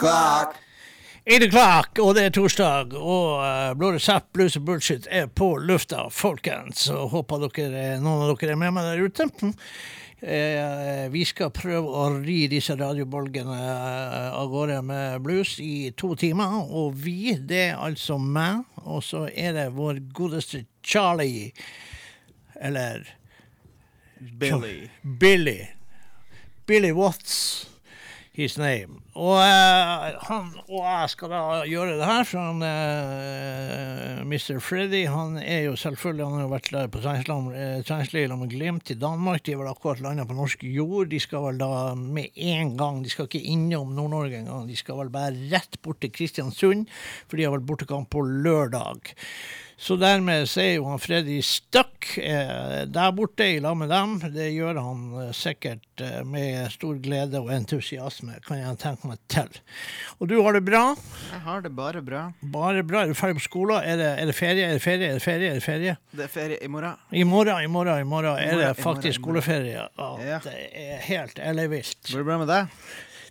O'clock. 8 o'clock, og det er torsdag, og uh, Blå resept, blues and bullshit er på lufta, folkens. Og håper dere, noen av dere er med meg der ute. Eh, vi skal prøve å ri disse radiobolgene eh, av gårde med blues i to timer. Og vi, det er altså meg, og så er det vår godeste Charlie. Eller Billy. Billy. Billy Watts, his name. Og uh, han og jeg skal da gjøre det her, for han uh, Mr. Freddy han er jo selvfølgelig Han har jo vært på treningsleir eh, med Glimt i Danmark. De har vel akkurat landa på norsk jord. De skal vel da med en gang De skal ikke innom Nord-Norge engang. De skal vel bare rett bort til Kristiansund, for de har vel bortekamp på lørdag. Så dermed så er jo han Freddy stuck eh, der borte i lag med dem. Det gjør han eh, sikkert eh, med stor glede og entusiasme, kan jeg tenke meg til. Og du har det bra? Jeg har det bare bra. Bare bra. Er du ferdig på skolen? Er det, er det ferie? Er det ferie? Er det ferie? Er det ferie? Det er ferie i morgen. I morgen, i morgen, i morgen er det faktisk skoleferie. Ja, Ja. Det er helt ellevilt. Går det bra med deg?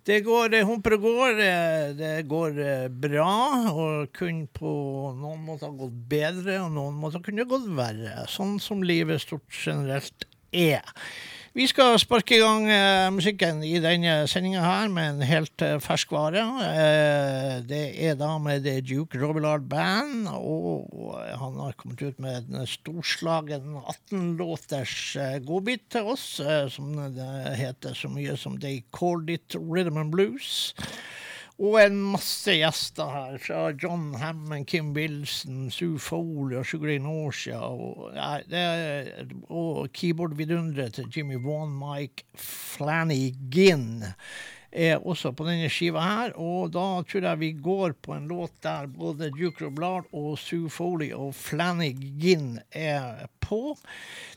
Det går, humper og går. eh, Det går eh, bra, og kun på noen måter gått bedre, og noen måter kunne gått verre. Sånn som livet stort generelt er. Vi skal sparke i gang eh, musikken i denne sendinga her med en helt eh, ferskvare. Eh, det er da med The Duke Robillard Band, og han har kommet ut med en storslagen 18-låters eh, godbit til oss, eh, som det heter så mye som They Called It Rhythm and Blues. Og en masse gjester her, fra John Hammond, Kim Wilson, Sue Foley og Sugar Ray Og, er, og keyboardvidunderet til Jimmy Vaughan, Mike Flanagan er også på denne skiva her. Og da tror jeg vi går på en låt der både Duke Roblard og Sue Foley og Flanagan er på.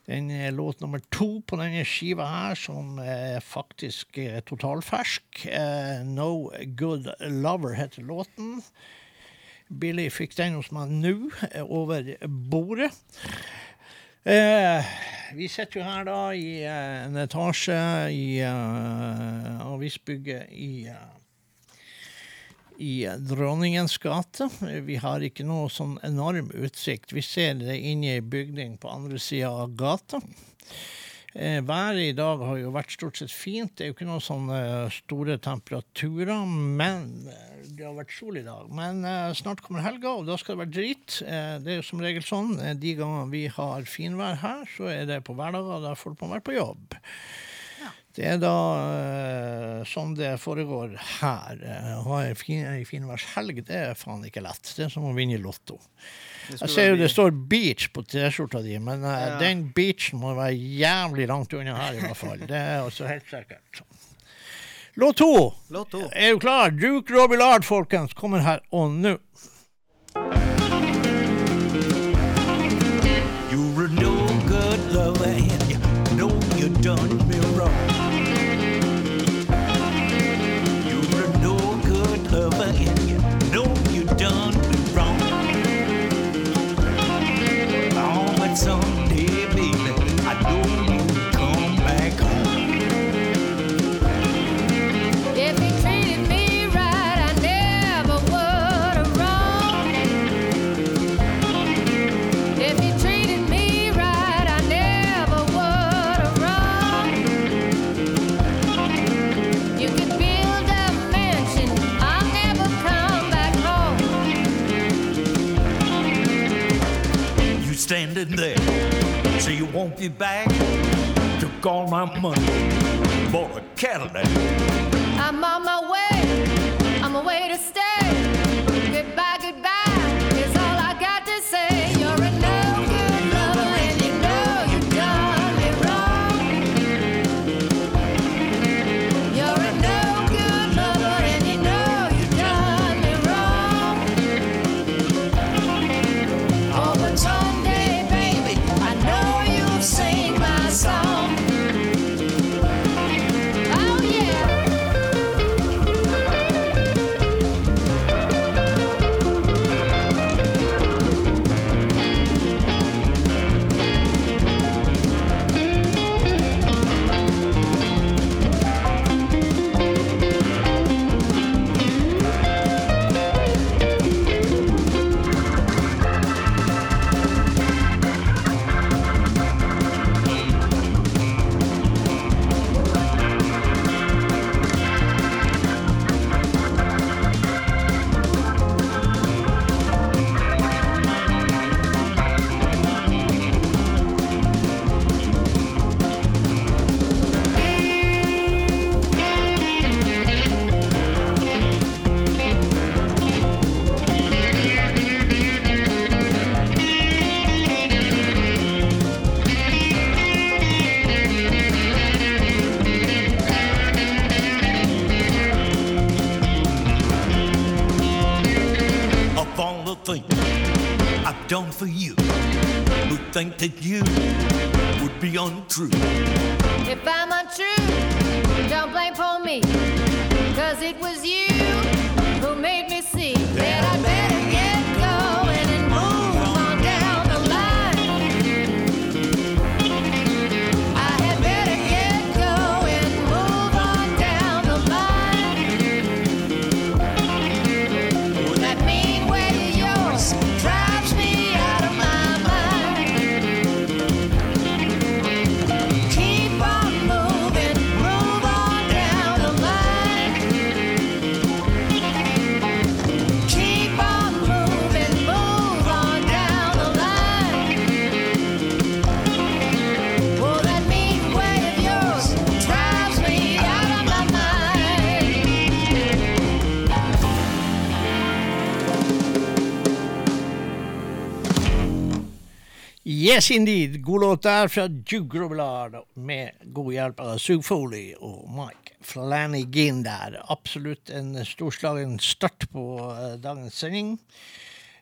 Den er låt nummer to på denne skiva her, som er faktisk er totalfersk. Eh, no Good Lover heter låten. Billy fikk den hos meg nå, eh, over bordet. Eh, vi sitter jo her da i eh, en etasje i eh, avisbygget i eh, i Dronningens gate. Vi har ikke noe sånn enorm utsikt. Vi ser det inne i bygning på andre sida av gata. Eh, været i dag har jo vært stort sett fint. Det er jo ikke noen sånne store temperaturer, men eh, det har vært sol i dag. Men eh, snart kommer helga, og da skal det være drit. Eh, det er jo som regel sånn. Eh, de gangene vi har finvær her, så er det på hverdager der folk må være på jobb. Det er da uh, sånn det foregår her. Eh, Å ha ei fin, ei finværshelg, det er faen ikke lett. Det er som å vinne i Lotto. Jeg ser jo det står beach på T-skjorta di, men uh, Ja. den beachen må være jævlig langt unna her, i hvert fall. Det er også helt sikkert. Låt to. Låt to. Er du klar? Duke Robillard, folkens, kommer her og nå. Standing there, so you won't be back. Took all my money, bought a Cadillac. I'm on my way, I'm away to stay. Think that you would be untrue. If I'm untrue, don't blame for me. Cause it Yes, indeed. God låt der fra Duke Robillard med god hjelp av Sug Foley og Mike Flanagan der. Absolutt en storslagen start på uh, dagens sending.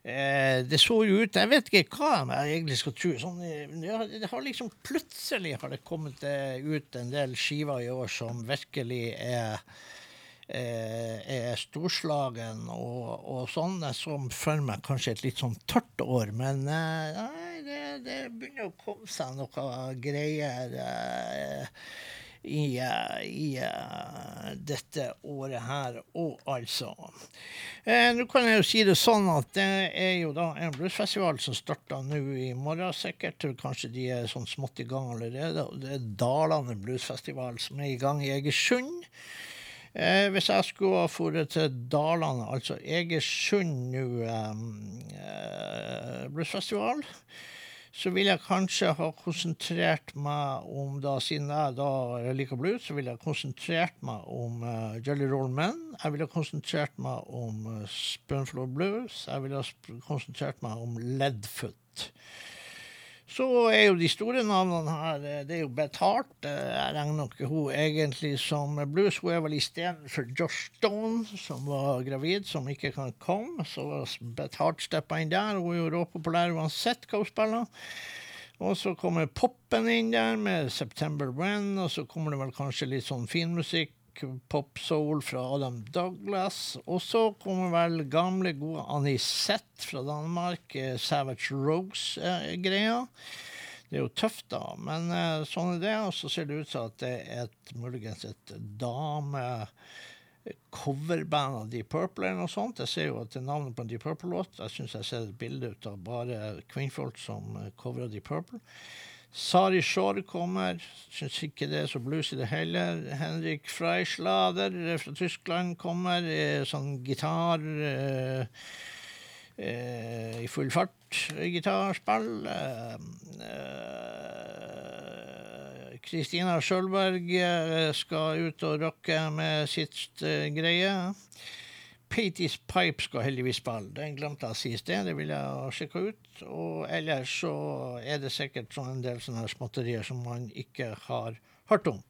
Eh, det så jo ut Jeg vet ikke hva jeg egentlig skal tro. Sånn, det, har, liksom Plutselig har det kommet eh, ut en del skiver i år som virkelig er er storslagen og, og sånne som for meg kanskje et litt sånn tørt år. Men eh, det, det begynner å komme seg noe greier eh, i, eh, i uh, dette året her òg, altså. Eh, Nå kan jeg jo si det sånn at det er jo da en bluesfestival som starter nå i morgen, sikkert. Kanskje de er sånn smått i gang allerede. og Det er Dalane bluesfestival som er i gang i Egersund. Eh, hvis jeg skulle ha dratt til Dalane, altså Egersund nå, eh, eh, bluesfestival, så ville jeg kanskje ha konsentrert meg om da, Siden jeg da liker blues, så ville jeg konsentrert meg om uh, Jelly Roll Men. Jeg ville konsentrert meg om uh, Spoonful Blues. Jeg ville konsentrert meg om Leadfoot. Så er jo de store navnene her eh, Det er jo Beth Hart. eh, Jeg regner nok hun egentlig som blues. Hun er vel istedenfor Josh Stone, som var gravid, som ikke kan komme. Så Beth Hart steppa inn der. Hun er jo råpopulær uansett hva hun spiller. Og så kommer poppen inn der med September When, og så kommer det vel kanskje litt sånn finmusikk, pop soul fra Adam Douglas. Og så kommer vel gamle, gode Anisette fra Danmark, eh, Savage Rose-greia. Det er jo tøft, da, men eh, sånn er det. Og så ser det ut som at det er et, muligens et dame coverband av Deep Purple eller noe sånt. Jeg ser jo at det er navnet på en Deep Purple-låt. Jeg syns jeg ser et bilde ut av bare kvinnfolk som eh, coverer Deep Purple. Sari Shore kommer. Syns ikke det er så blues i det heller. Henrik Freischlader eh, fra Tyskland kommer. eh, Sånn gitar eh, eh, i full fart. Gitarspill. Eh, Kristina Sjølberg eh, skal ut og rocke med sitt greie. Patey's Pipe skal heldigvis spille. Den glemte jeg å si i sted, det vil jeg sjekke ut. Og ellers så er det sikkert sånn en del sånne småtterier som man ikke har hørt om.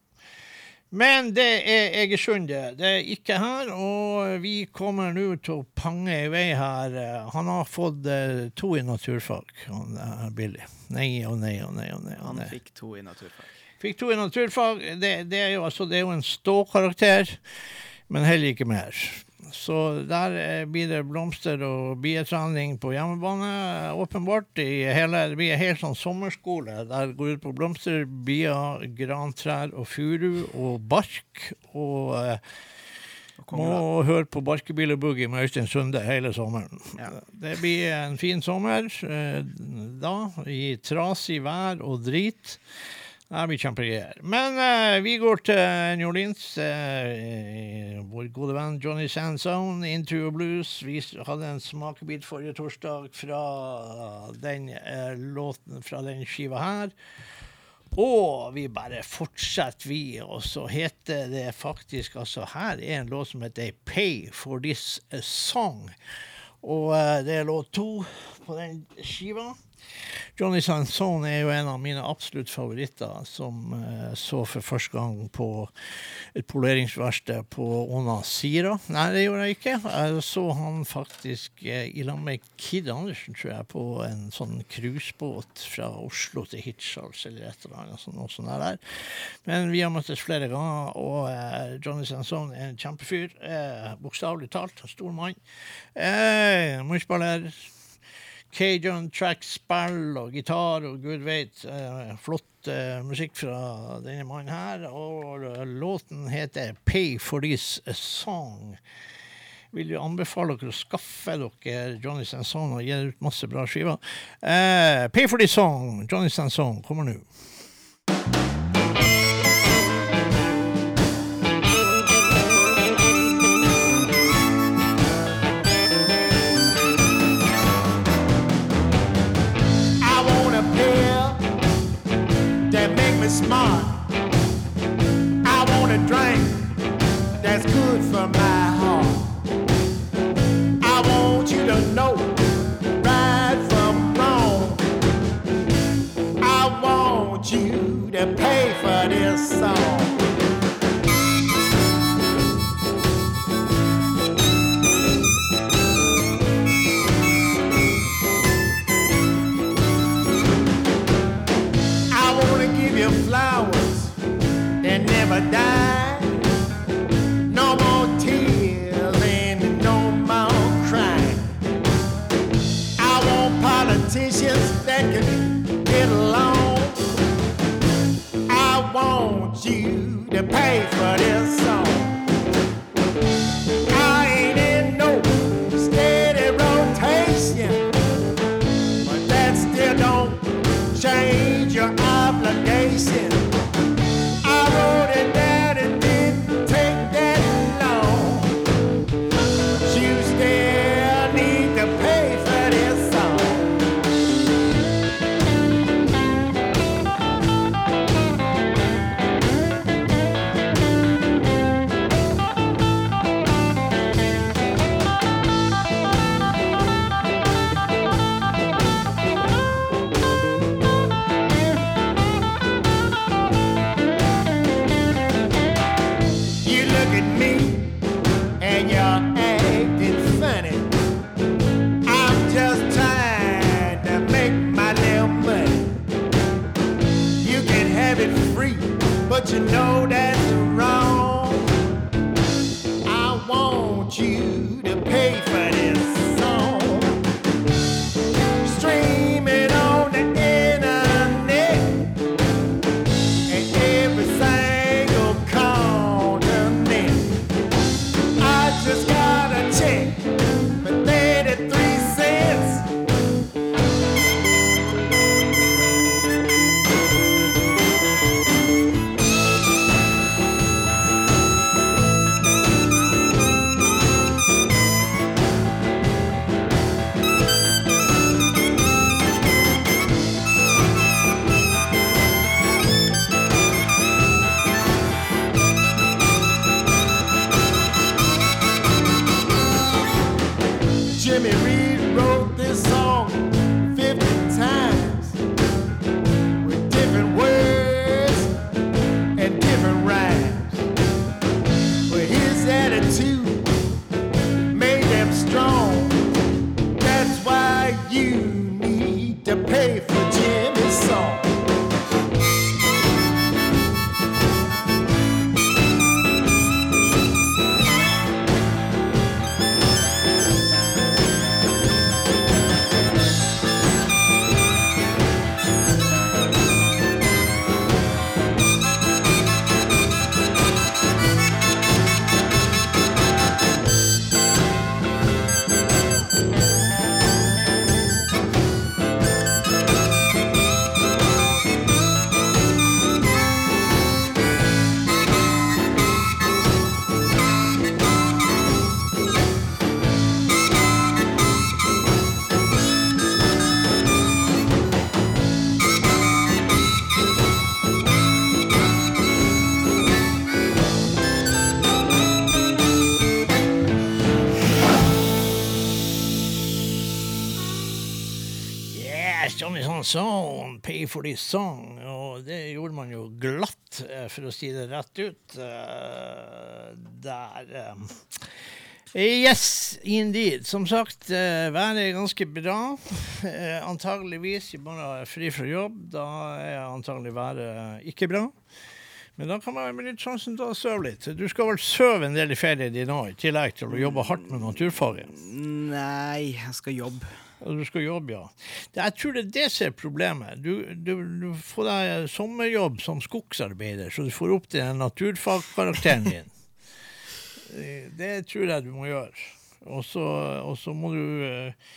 Men det er Egersund, det. Det er ikke her. Og vi kommer nå til å pange i vei her. Eh, Han har fått eh, to i naturfag, han er Billy. Nei og nei og nei og nei. Han fikk to i naturfag. Fikk to i naturfag. Det, det, er jo, altså, det er jo en ståkarakter, men heller ikke mer. Så der eh, blir det blomster og bietrening på hjemmebane, åpenbart. I hele, det blir en helt sånn sommerskole. Der går ut på blomster, bier, grantrær og furu og bark. Og eh, må høre på Barkebil og Boogie med Øystein Sunde hele sommeren. Ja. Det blir en fin sommer eh, da, i trasig vær og drit. Det blir kjempegreier. Men uh, vi går til New Orleans. Uh, vår gode venn Johnny Sansone, Into Blues. Vi hadde en smakebit forrige torsdag fra den uh, låten fra den skiva her. Og vi bare fortsetter, vi. Og så heter det faktisk altså Her er en låt som heter Pay for This Song. Og det er låt to på den skiva. Johnny Sansone er jo en av mine absolutt favoritter, som eh, så for første gang på et poleringsverksted på Åna Sira. Nei, det gjorde jeg ikke. Jeg så han faktisk eh, i lag med Kid Andersen, tror jeg, på en sånn cruisebåt fra Oslo til Hirtshals eller et eller annet sånt. Sånt der. Men vi har møttes flere ganger, og eh, Johnny Sansone er en kjempefyr. Eh, Bokstavelig talt, stor mann. Eh, Munnspiller. Cajun track-spill og gitar og gud vet. Eh, flott eh, musikk fra denne mannen her. Og eh, låten heter 'Pay for This Song'. Vil jo anbefale dere å skaffe dere Johnny Sanson og gi ut masse bra skiver. Eh, 'Pay for This Song', Johnny Sanson, kommer nå. Song. I wanna give you flowers that never die. Pay pay for the song. Og det gjorde man jo glatt, eh, for å si det rett ut. eh, Der eh. Yes, indeed. Som sagt, været er ganske bra. Antageligvis, i morgen er fri fra jobb. Da er antagelig været ikke bra. Men da kan man benytte sjansen til å sove litt. Du skal vel sove en del i ferien din òg, i tillegg til å jobbe hardt med naturfaget? Nei, jeg skal jobbe. Og du skal jobbe, ja. Jeg tror det er det som er problemet. Du, du, du får deg sommerjobb som skogsarbeider, så du får opp til den naturfagkarakteren din. Det tror jeg du må gjøre. Og så, må du eh,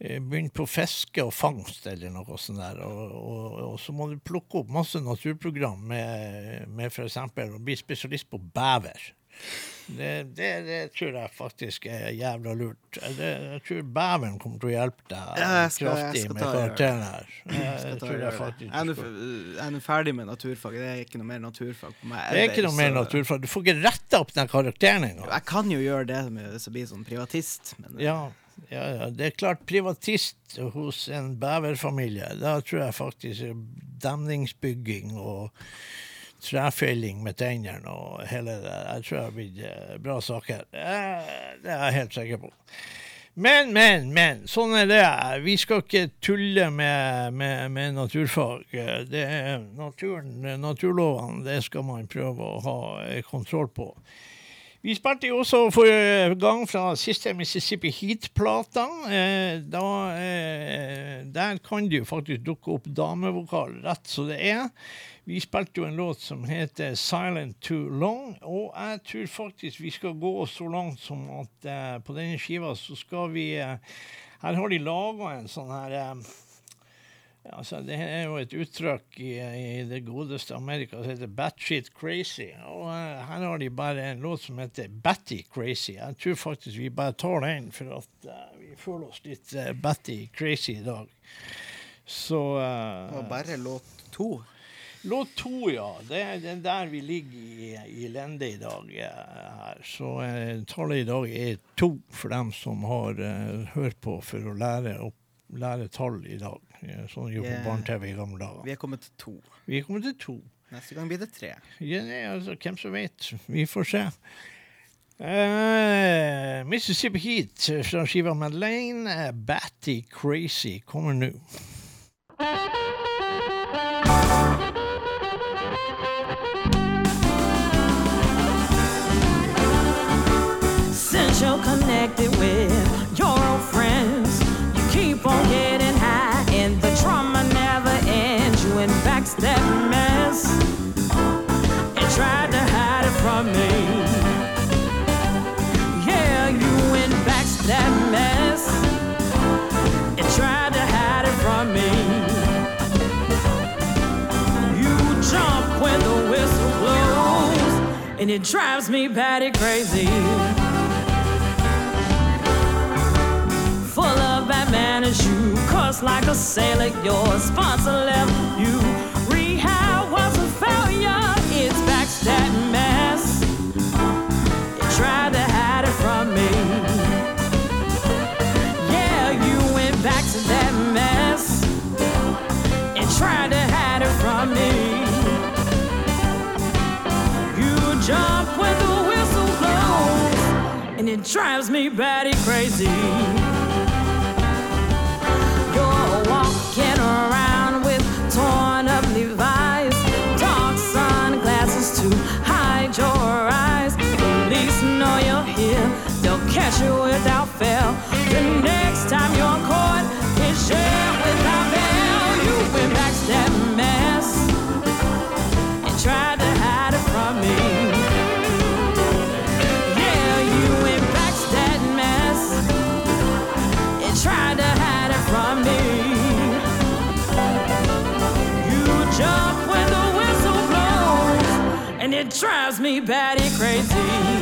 begynne på fiske og fangst eller noe sånt der. Og, og, og så må du plukke opp masse naturprogram med, med f.eks. å bli spesialist på bever. Det, det, det tror jeg faktisk er jævla lurt. Det, jeg tror beveren kommer til å hjelpe deg Ja, jeg skal- jeg kraftig skal med karakteren her. Jeg, jeg tror jeg faktisk Jeg er nå jeg er ferdig med naturfag. Det er ikke noe mer naturfag på meg. Det er ikke noe mer naturfag. Du får ikke retta opp den karakteren engang. Jeg kan jo gjøre det med å blir sånn privatist, men Ja, ja, ja, det er klart privatist hos en beverfamilie. Da tror jeg faktisk demningsbygging og trefelling med tennene og hele det. Jeg tror det har blitt eh, bra saker. Eh, Det er jeg helt sikker på. Men, men, men. Sånn er det. Vi skal ikke tulle med, med, med naturfag. Det er naturen, naturlovene, det skal man prøve å ha eh, kontroll på. Vi spilte jo også for gang fra siste Mississippi Heat-plata. Eh, eh, der kan det jo faktisk dukke opp damevokal rett som det er. Vi spilte jo en låt som heter 'Silent Too Long', og jeg tror faktisk vi skal gå så langt som at eh, på denne skiva så skal vi eh, Her har de laga en sånn her eh, altså, det er jo et uttrykk i, i det godeste Amerika som heter 'batshit crazy'. Og uh, her har de bare en låt som heter 'Batty Crazy'. Jeg tror faktisk vi bare tar den, for at uh, vi føler oss litt uh, batty crazy i dag. Så uh, var bare låt to. Låt to, ja. Det er den der vi ligger i, i lende i dag. her. Så tallet i dag er to for dem som har hørt på for å lære, opp, lære tall i dag. Sånn de gjorde på barne-TV i gamle dager. Vi er kommet til to. Vi er kommet til to. Neste gang blir det tre. Ja, nei, altså, hvem som vet. Vi får se. Uh, Mississippi Heat fra skiva Madeleine, Batty Crazy, kommer nå. Since you're connected with your old friends, you keep on getting In mess and tried to hide it from me. Yeah, you in backstab mess and tried to hide it from me. You jump when the whistle blows, and it drives me batty crazy. full of bad manners. You cuss like a sailor. Your sponsor left you. Mess. You tried to hide it from me. Yeah, you went back to that mess and tried to hide it from me. You jump when the whistle blows, and it drives me batty crazy. Without fail. The next time you're caught without. You went back to that mess and tried to hide it from me. Yeah, you went back to that mess and tried to hide it from me. You jump when the whistle blows, and it drives me batty crazy.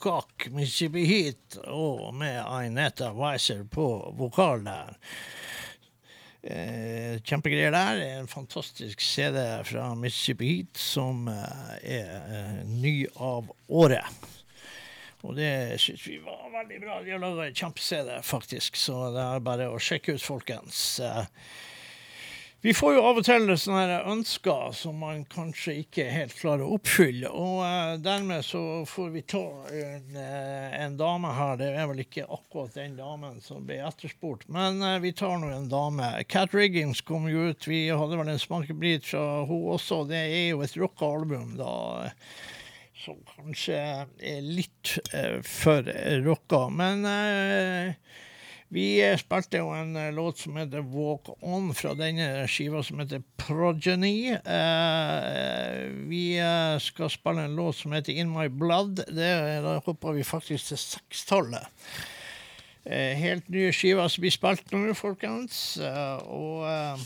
Lacock, Mississippi og med Aineta Weiser på vokal der. Eh, kjempegreier der. En fantastisk CD fra Mississippi som eh, er eh, ny av året. Og det syns vi var veldig bra. De har laga en kjempe-CD, faktisk, så det er bare å sjekke ut, folkens. Eh, vi får jo av og til sånne ønsker som man kanskje ikke helt klarer å oppfylle. Og eh, dermed så får vi ta en, eh, en dame her. Det er vel ikke akkurat den damen som ble etterspurt, men eh, vi tar nå en dame. Cat Riggins kom jo ut. Vi hadde vel en smakebit fra hun også. Det er jo et rocka album, da. Som kanskje er litt eh, for rocka. Men vi eh, spilte jo en eh, låt som heter Walk On fra denne skiva som heter Progeny. Eh, vi eh, skal spille en låt som heter In My Blood. Det, da hopper vi faktisk til sekstallet. Eh, helt nye skiver som blir spilt nå, folkens. Eh, og eh,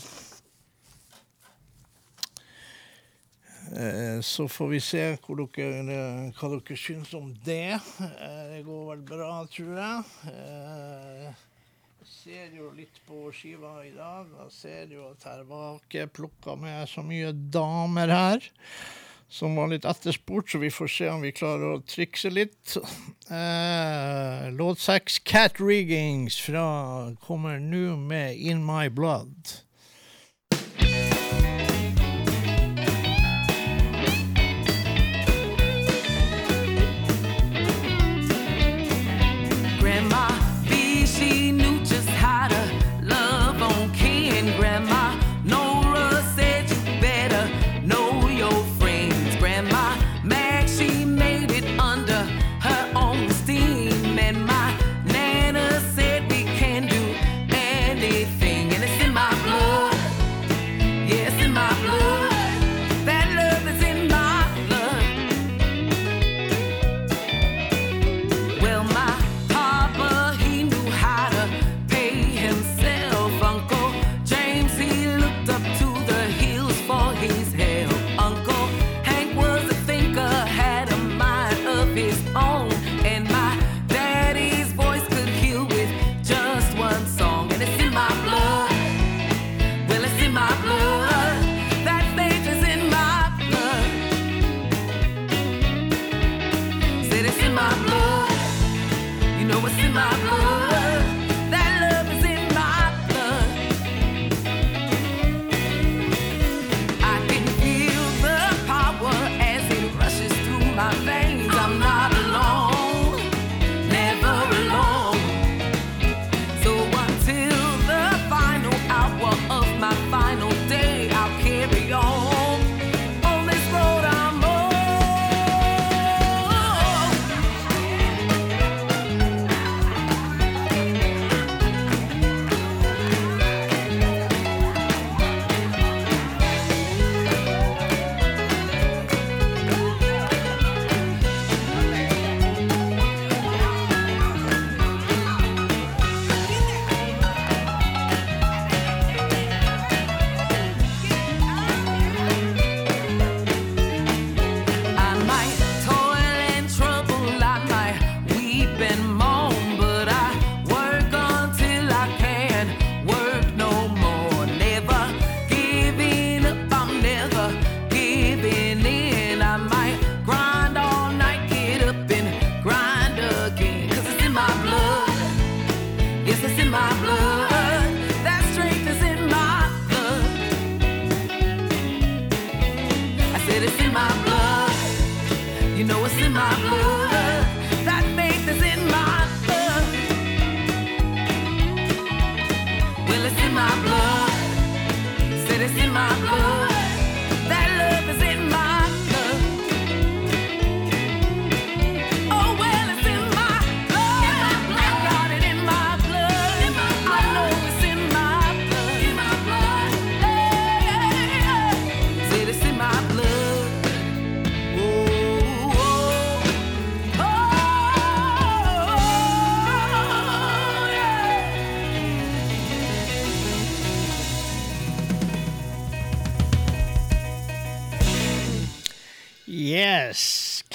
eh, så får vi se dere, hva dere syns om det. Eh, Det går vel bra, tror jeg. Ser jo litt på skiva i dag. Jeg ser jo at her var ikke plukka med så mye damer her. Som var litt etterspurt, så vi får se om vi klarer å trikse litt. Eh, låt seks, Cat Riggings, fra, kommer nå med In My Blood.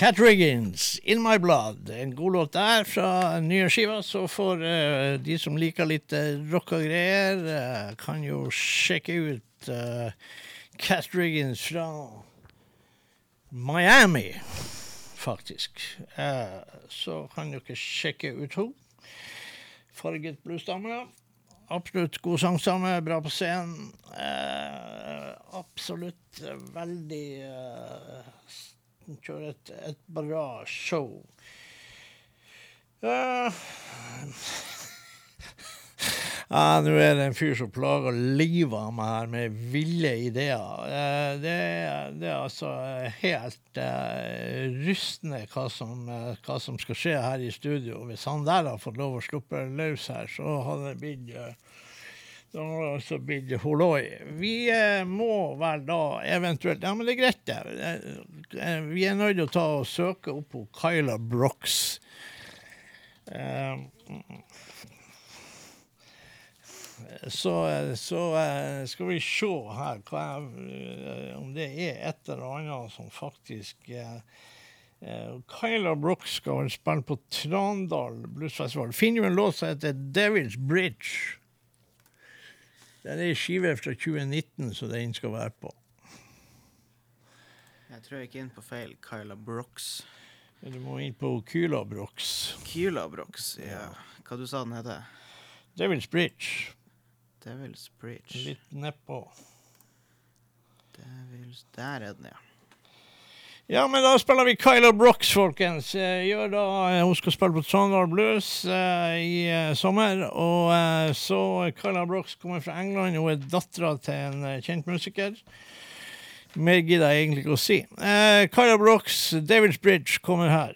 Cat Riggins, In My Blood. En god låt der fra nye skiva. Så får uh, de som liker litt uh, rock og greier, uh, kan jo sjekke ut uh, Cat Riggins fra Miami, faktisk. Eh, så kan dere sjekke ut henne. Farget bluesdame. Absolutt god sangstamme, bra på scenen. Eh, absolutt veldig veldig eh, Kjører et, et bra show. Uh, Ja, Nå er det en fyr som plager livet av meg her med ville ideer. Eh, det, er- det er altså helt uh, rystende hva som, uh, hva som skal skje her i studio. Hvis han der har fått lov å sluppe løs her, så hadde det blitt eh, da har det holoi. Vi eh, må vel da eventuelt Ja, men det er greit, det. Eh, eh, Vi er nødt til å ta og søke opp på Kyla Brox. Eh, så, så skal vi se her jeg, om det er et eller annet som faktisk Kyla Brox skal vel spille på Trandal Bluesfestival. Finner jo en låt som heter Devil's Bridge. Det er ei skive fra 2019 som den skal være på. Jeg tror jeg gikk inn på feil Kyla Brox. Du må inn på Kyla Brox. Kyla Brox, ja. Hva du sa den heter? Devil's Bridge. Devil's Bridge. Litt nedpå. Devil's Der er den, ja. Ja, men da spiller vi Kyla Brox, folkens. Eh, Gjør da, eh, hun skal spille på Trondheim Blues uh, i uh, sommer. Og uh, så Kyla Brox kommer fra England. Hun er dattera til en kjent musiker. Mer gidder jeg egentlig ikke å si. Kyla Brox, David's Bridge, kommer her.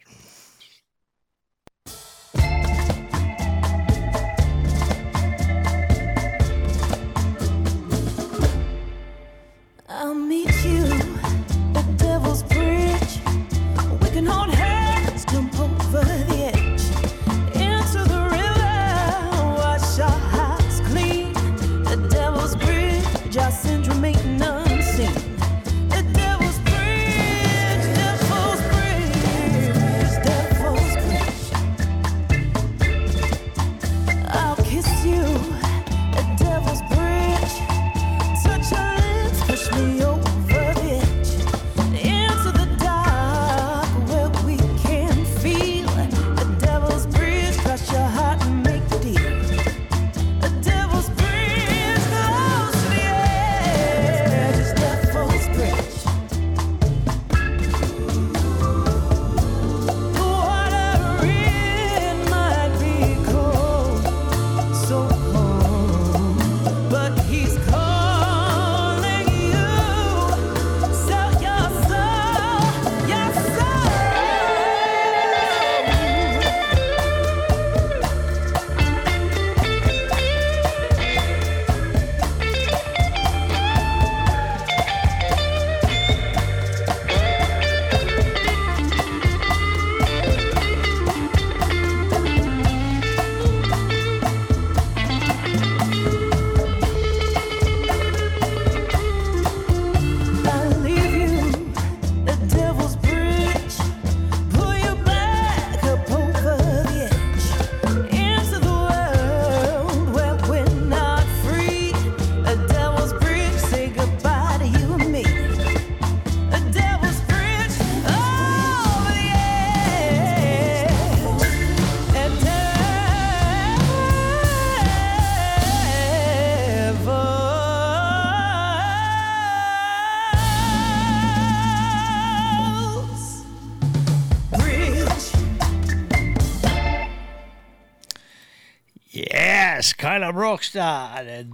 Kyla Brox.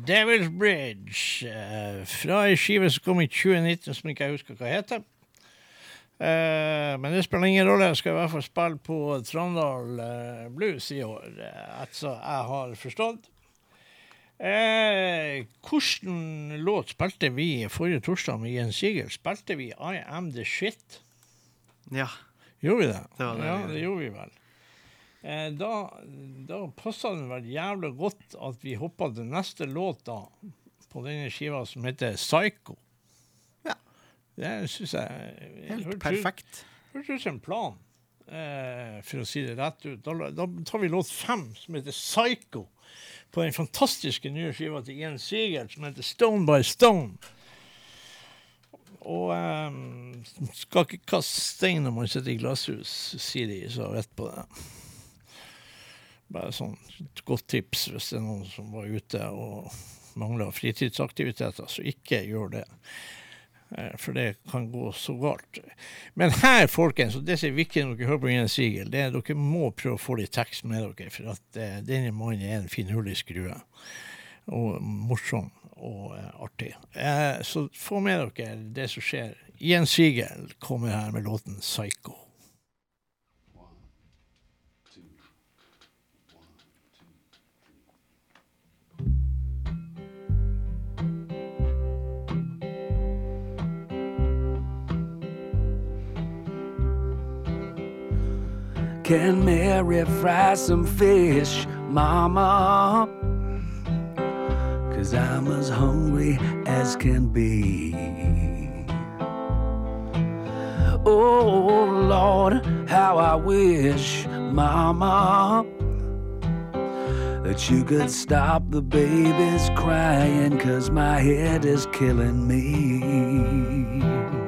Devil's Bridge. eh, fra ei skive som kom i 2019, som ikke jeg husker hva heter. Eh, men det spiller ingen rolle. Jeg skal i hvert fall spille på Trondal eh, Blues i år, etter jeg har forstått. Eh, hvordan låt spilte vi forrige torsdag med Jens Sigel? Spilte vi I Am The Shit? Ja. Gjorde vi det? Det det ja, det gjorde vi vel. Eh, da da passa det vel jævlig godt at vi hoppa til neste låt da, på denne skiva, som heter Psycho. Ja. Det syns jeg Helt hørte, perfekt. Hørtes ut som en plan, eh, for å si det rett ut. Da, da tar vi låt fem, som heter Psycho, på den fantastiske nye skiva til Ian Seager, som heter Stone by Stone. Og um, skal ikke kaste stein når man sitter i glasshus, sier de så vet på det. Bare sånn et godt tips hvis det er noen som var ute og mangler fritidsaktiviteter, så ikke gjør det. Eh, For det kan gå så galt. Men her, folkens, og det som er viktig når dere hører på Jens Sigel, det er at dere må prøve å få litt tekst med dere, for at eh, denne mannen er en finurlig skrue. Og morsom og eh, artig. Så få med dere det som skjer. Jens Sigel kommer her med låten 'Psycho'. Can Mary fry some fish, Mama? Cause I'm as hungry as can be. Oh Lord, how I wish, Mama, that you could stop the babies crying, cause my head is killing me.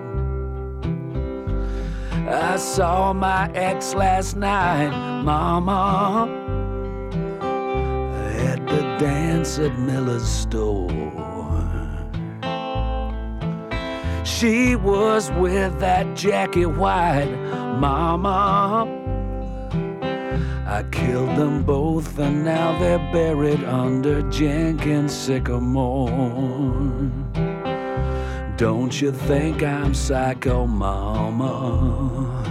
I saw my ex last night, Mama, at the dance at Miller's store. She was with that Jackie White, Mama. I killed them both, and now they're buried under Jenkins sycamore. Don't you think I'm psycho, mama?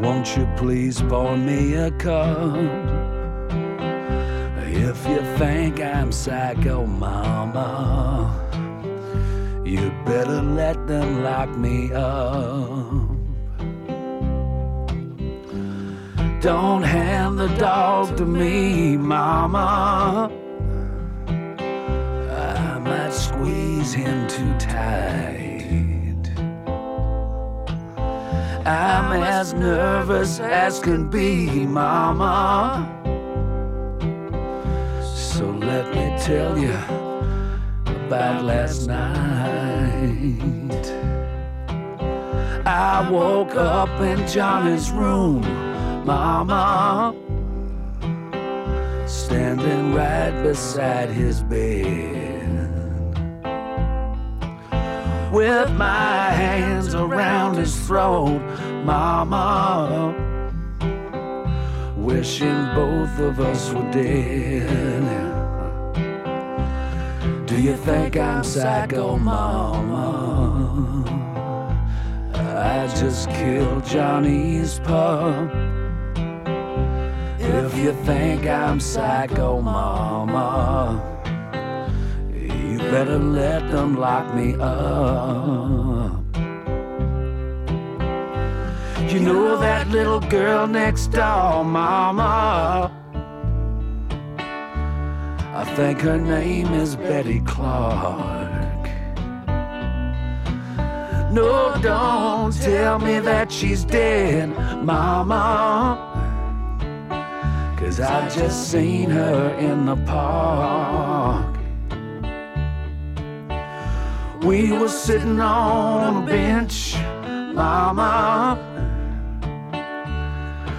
Won't you please pour me a cup? If you think I'm psycho, mama, you better let them lock me up. Don't hand the dog to me, mama. Squeeze him too tight. I'm as nervous as can be, Mama. So let me tell you about last night. I woke up in Johnny's room, Mama standing right beside his bed. With my hands around his throat, Mama, wishing both of us were dead. Do you think I'm psycho, Mama? I just killed Johnny's pup. If you think I'm psycho, mama, better let them lock me up. You know that little girl next door, mama. I think her name is Betty Clark. No, don't tell me that she's dead, mama. Cause I just seen her in the park. We were sitting on a bench, mama,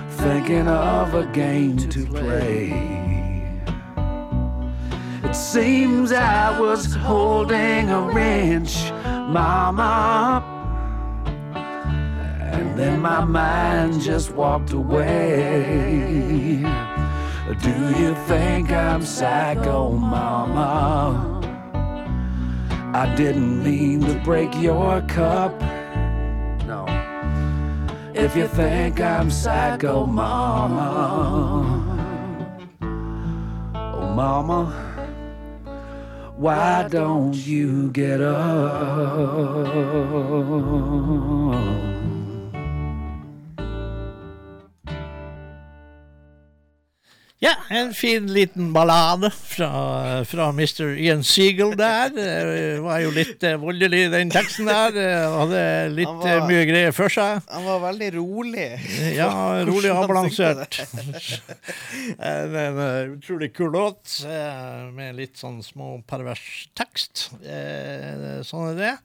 thinking of a game to play. It seems I was holding a wrench, mama. And then my mind just walked away. Do you think I'm psycho, mama? I didn't mean to break your cup. No. If you think I'm psycho, mama. Oh, mama. Why don't you get up? Ja, en fin liten ballade fra, fra Mr. Ian Seagull der. Det var jo litt eh, voldelig, den teksten der. Hadde litt var- eh, mye greier for seg. Han var veldig rolig. Ja, rolig og balansert. en, en eh, utrolig kul låt med litt sånn små pervers tekst. Sånn er det.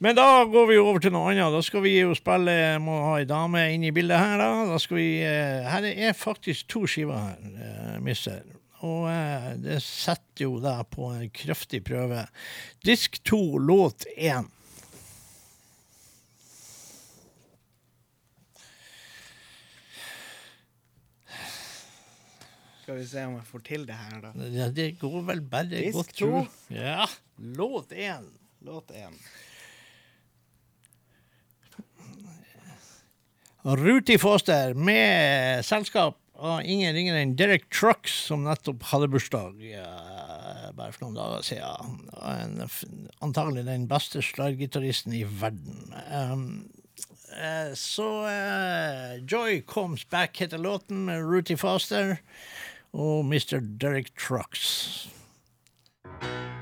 Men da går vi over til noe annet. Da skal vi jo spille Må ha ei dame inn i bildet her, da. da skal vi, eh, her er faktisk to skiver her, Misser. mister. Og eh, det setter jo deg på en kraftig prøve. Disk to, låt én. Skal vi se om jeg får til det her, da. Ja, det går vel bare Disk godt, to. Ja. Låt én. Låt én. Ruti Foster med selskap av ingen ringere enn Derek Trucks, som nettopp hadde bursdag ja, bare for noen dager siden. En, antagelig den beste slaggitaristen i verden. Um, uh, så uh, Joy Comes Back heter låten med Ruti Foster og Mr. Derek Trucks. I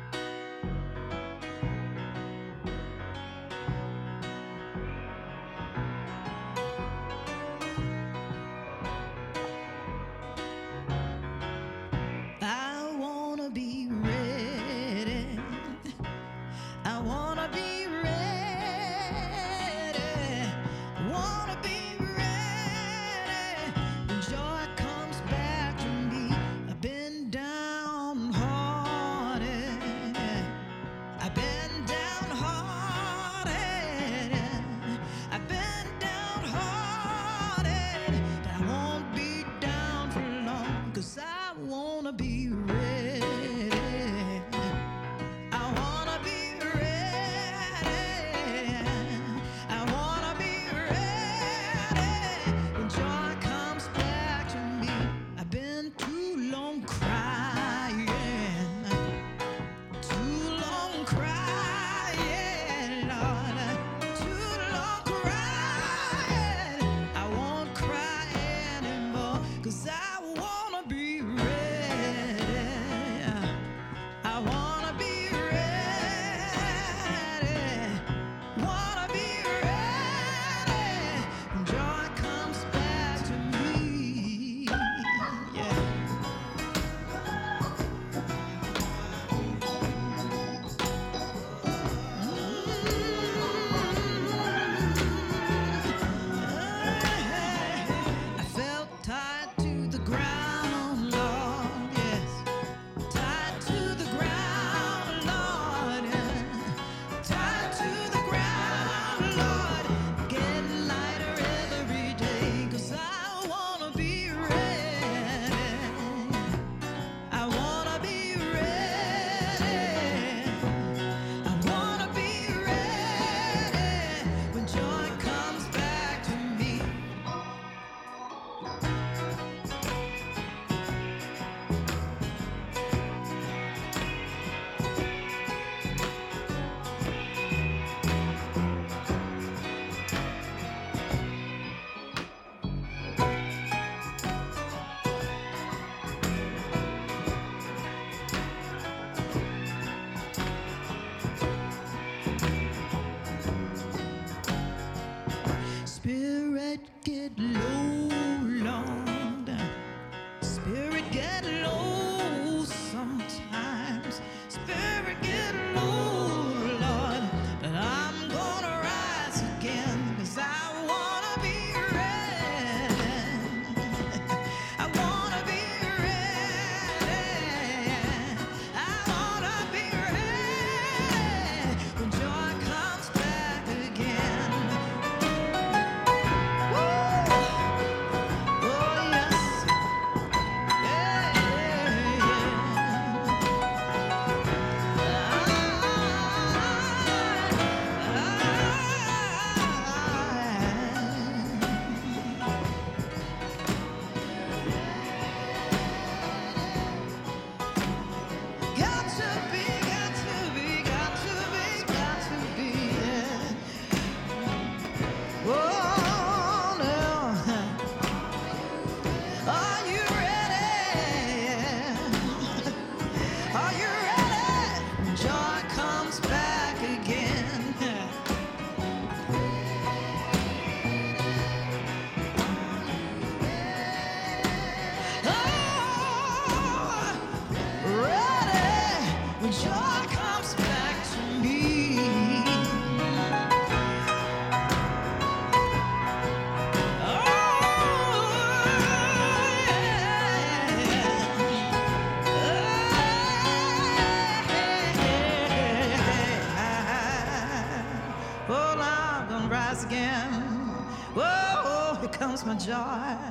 my joy.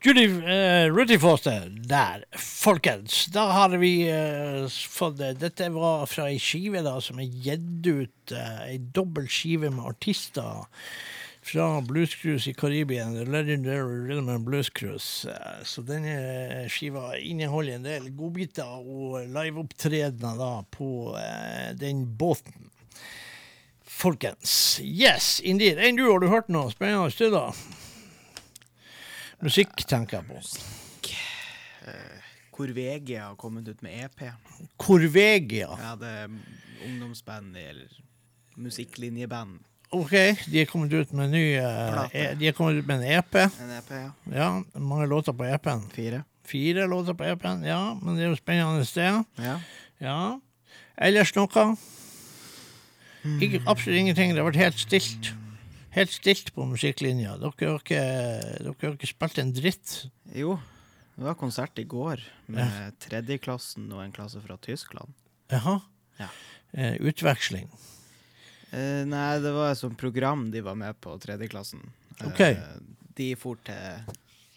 Judy uh, Rudy Foster der, folkens. Da har vi uh, fått det. Dette var fra ei skive da, som er gitt ut, uh, ei dobbel skive med artister fra Blues Cruise i Karibien, The Legendary Rhythm and Blues Cruise. Eh, så denne skiva inneholder en del godbiter og liveopptredener på eh, den båten. Folkens. Yes, indeed. Enn du, har du hørt noe spennende i da? Musikk tenker jeg på. Hvor VG har kommet ut med EP. Korvegia. Ja, det er ungdomsband eller musikklinjeband. OK, de er kommet ut med en ny eh, e- De er kommet ut med en EP. En EP, ja. Ja, mange låter på EP-en. Fire. Fire låter på EP-en, ja, men det er jo spennende sted. Ja. Ja. Ellers noe? Ikke, absolutt ingenting. Det har vært helt stilt. Helt stilt på musikklinja. Dere har ikke, dere har ikke spilt en dritt. Jo, det var konsert i går med tredjeklassen og en klasse fra Tyskland. Jaha. Ja. Eh, utveksling. Eh, nei, det var et sånt program de var med på, tredjeklassen. Eh, Ok. de for til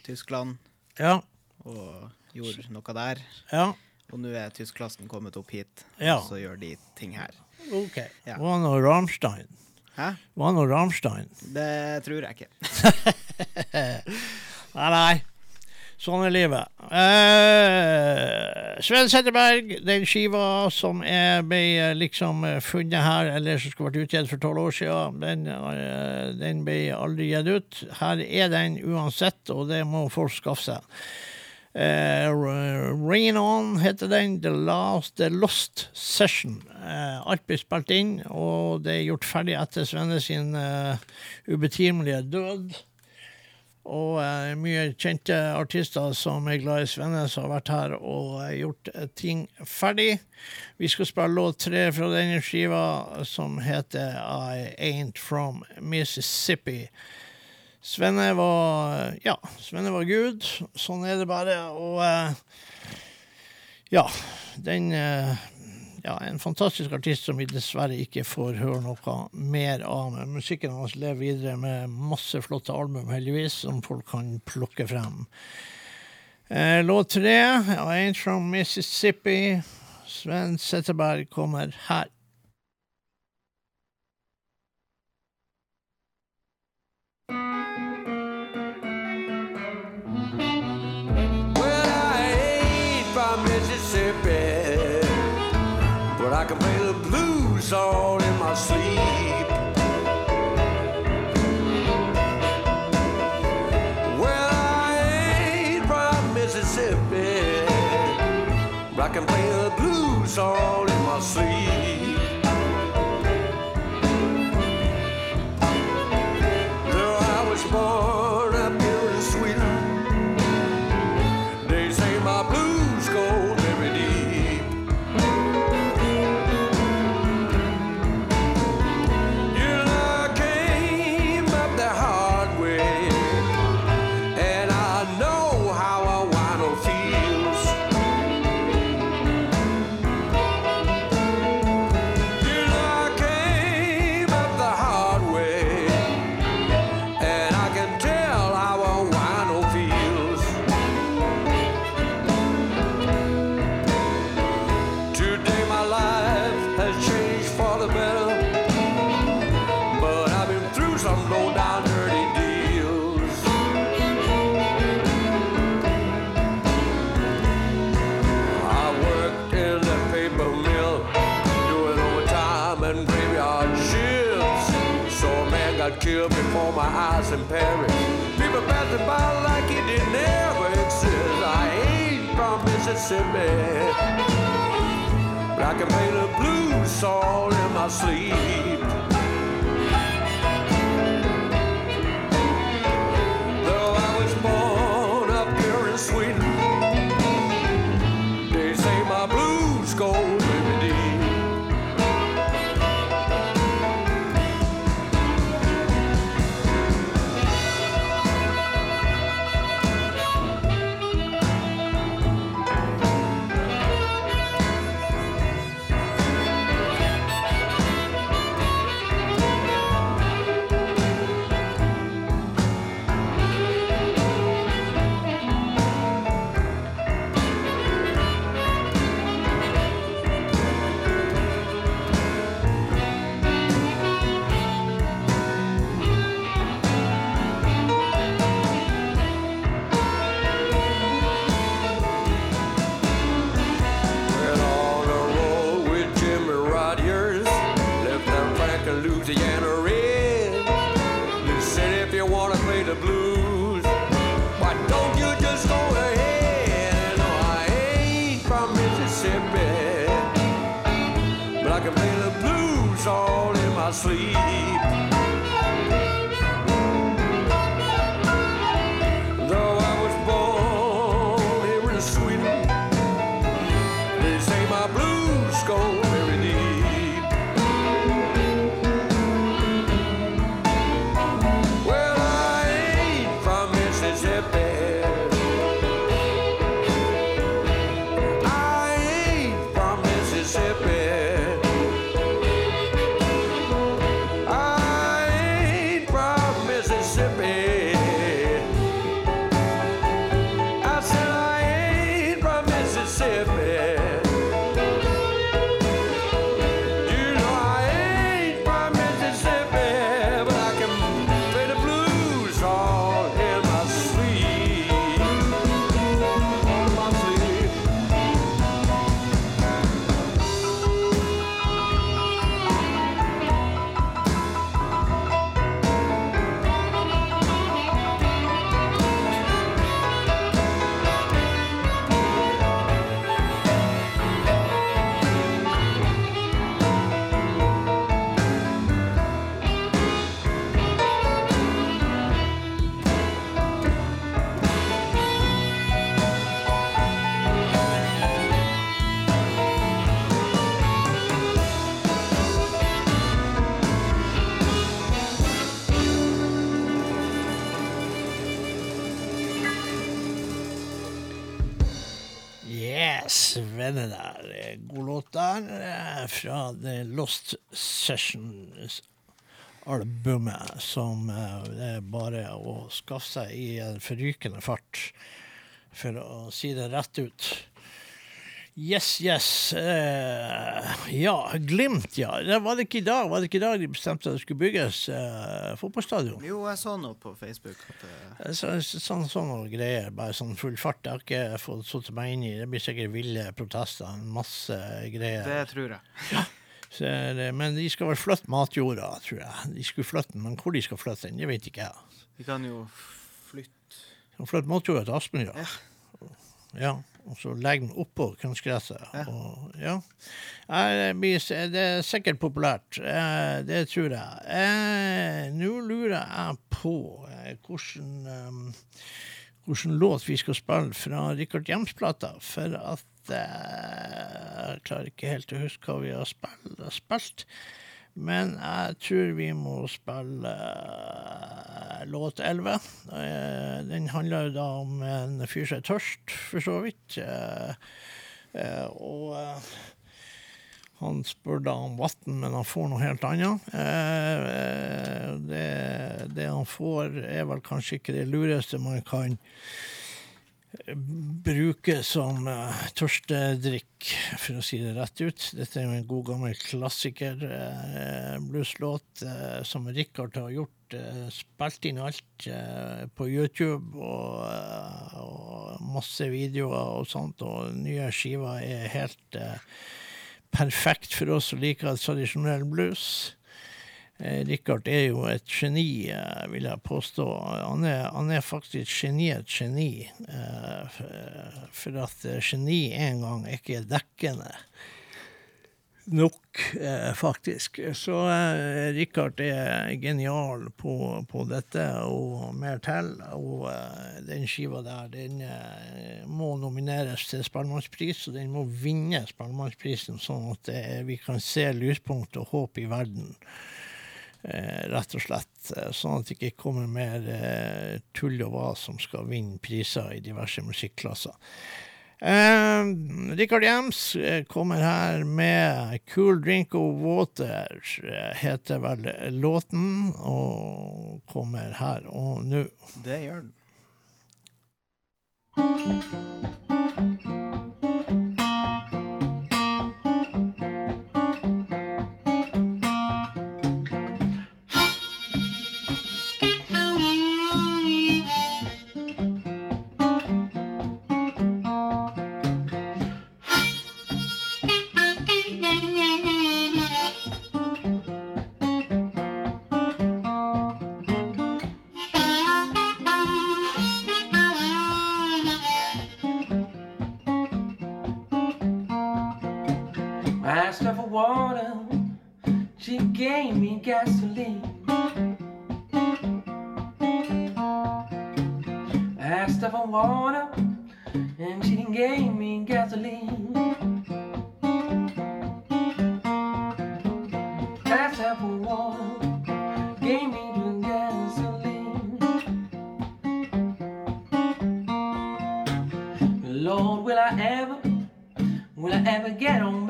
Tyskland Ja. og gjorde noe der. Ja. Og nå er tyskklassen kommet opp hit, Ja. og så gjør de ting her. OK. Ja. Var han Rammstein? Hæ? Var han noe Rammstein? Det tror jeg ikke. Nei, nei. Sånn er livet. Eh, Sven Setterberg, den skiva som er, ble eh, liksom eh, funnet her, eller som skulle vært utgitt for tolv år siden, den, eh, den ble aldri gitt ut. Her er den uansett, og det må folk skaffe seg. Eh, Rain On heter den. The Last The Lost Session. Eh, alt blir spilt inn, og det er gjort ferdig etter Svenne sin eh, ubetimelige død. Og eh, mye kjente artister som er glad i Svenne, som har vært her og eh, gjort eh, ting ferdig. Vi skal spille låt tre fra denne skiva, som heter I Ain't From Mississippi. Svenne var Ja, Svenne var Gud. Sånn er det bare. Og eh, ja, den eh, ja, en fantastisk artist som vi dessverre ikke får høre noe mer av. Men musikken hans lever videre med masse flotte album, heldigvis, som folk kan plukke frem. Eh, låt tre, Ain't From Mississippi. Sven Setteberg kommer her. Song in my sleep. Well, I ain't from Mississippi, but I can play the blues song in my sleep. Mississippi. But I can play the blues song in my sleep. Venner der. Eh, God låt der eh, fra The Lost Sessions-albumet, som eh, det er bare å skaffe seg i en forrykende fart, for å si det rett ut. Yes, yes. Uh, ja, Glimt, ja. Det var det ikke i dag Var det ikke i dag de bestemte at det skulle bygges uh, fotballstadion? Jo, jeg så noe på Facebook. At det, Så, sånn, sånne greier, bare sånn full fart. Jeg har ikke fått satt meg inn i det. blir sikkert ville protester, en masse greier. det tror jeg. Så, det- men de skal vel flytte matjorda, tror jeg. De skulle flytte den, men hvor de skal flytte den, det vet ikke jeg. De kan jo flytte De kan flytte matjorda til Aspmyra. Ja. Og så legger den oppå kunstgresset. Og, ja. Det, er sikkert populært. Eh, det tror jeg. Eh, Nå lurer jeg på hvordan, hvordan eh, låt vi skal spille fra Richard Jems-plata, for at eh, Jeg klarer ikke helt å huske hva vi har spilt. Men jeg tror vi må spille eh, låt 11. Eh, den handler jo da om en fyr som er tørst, for så vidt. Eh, og han spør da om vann, men han får noe helt annet. Det han får, er vel kanskje ikke det lureste man kan bruke som uh, tørstedrikk, for å si det rett ut. Dette er jo en god gammel klassiker, uh, blueslåt, uh, som Richard har gjort. eh, spilt inn alt eh, på YouTube og, eh, og masse videoer og sånt, og nye skiver er helt eh, perfekt for oss som liker tradisjonell blues. Eh, Richard er jo et geni, eh, vil jeg påstå. Han er, han er faktisk geni, et geni. Eh, for at geni en gang ikke er dekkende nok, faktisk. Så Richard er genial på, på dette og mer til. Og den skiva der, den må nomineres til Spellemannspris, og den må vinne Spellemannsprisen, sånn at vi kan se lyspunkt og håp i verden. Eh, rett og slett. eh, Sånn at det ikke kommer mer eh, tull og vas som skal vinne priser i diverse musikklasser. Eh, Richard Jems kommer her med 'Cool Drink of Water', heter vel låten, og kommer her og nå. Det gjør den.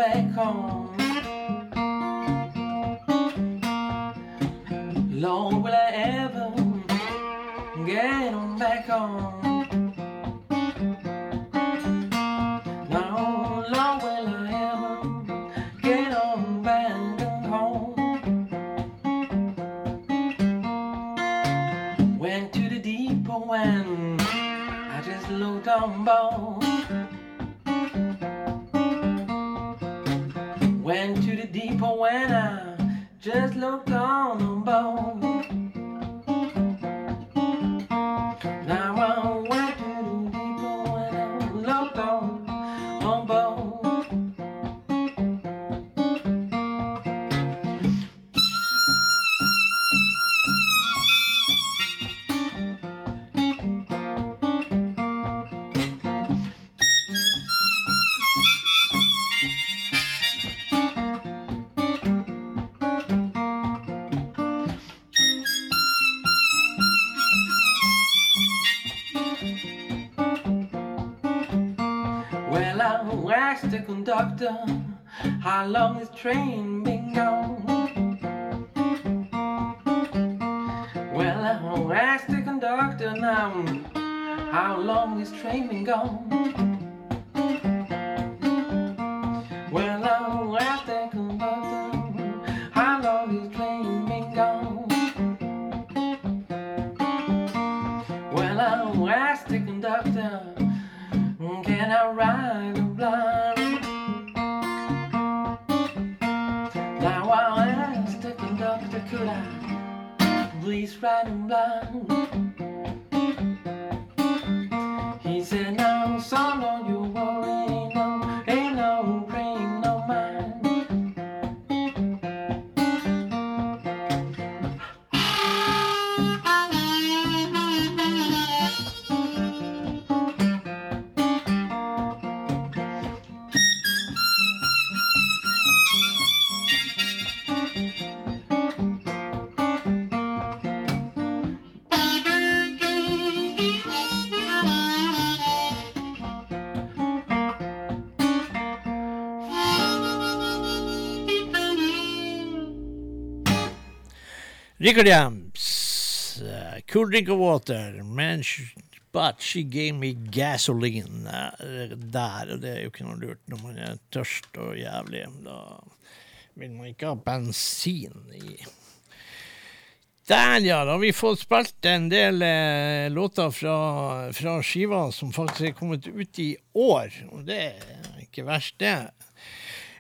Back home? Train Richard Jams, uh, Cool Drink of Water, man, but she gave me gasoline uh, der. Og det er jo ikke noe lurt når man er tørst og jævlig. Da vil man ikke ha bensin i Der, ja. Da har vi fått spilt en del eh, låter fra, fra skiva som faktisk er kommet ut i år. Og det er ikke verst, det.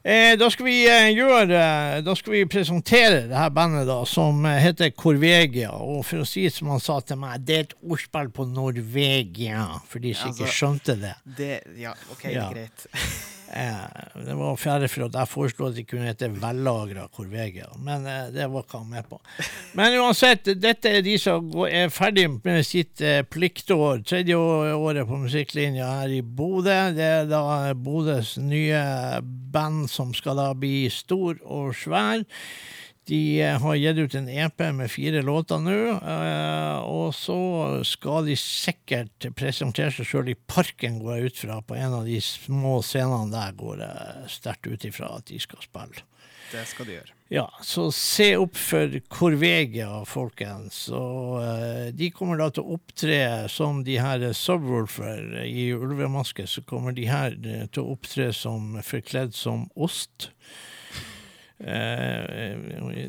Eh, da skal vi eh, gjøre Da skal vi presentere det her bandet da som eh, heter Corvegia. Og for å si som han sa til meg, det er et ordspill på Norvegia, for de som ja, Altså, skjønte det. Det, ja, OK, Ja. greit. Eh, det var fjerde for jeg foreslo at de kunne hete Vellagra Corvegia, men eh, det var ikke han med på. Men uansett, dette er de som er ferdig med sitt eh, pliktår, tredje året på musikklinja her i Bodø. Det er da Bodøs nye band som skal da bli stor og svær. De eh, har gitt ut en EP med fire låter nå, eh, og så skal de sikkert presentere seg sjøl i Parken, går jeg ut fra. På en av de små scenene der går jeg sterkt ut ifra at de skal spille. Det skal de gjøre. Ja, så se opp for Corvegia, folkens. Og eh, de kommer da til å opptre som de her Subwoolfer i ulvemaske. Så kommer de her til å opptre som forkledd som ost. Eh,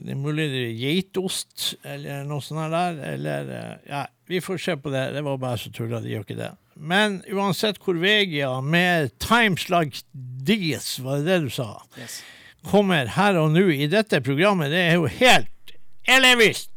det er mulig det er geitost eller noe sånt der. Eller eh, Ja, vi får se på det. Det var bare så tulla, de gjør ikke det. Men uansett Corvegia med Times Like These, var det det du sa? Yes. kommer her og nå i dette programmet, det er jo helt elevist!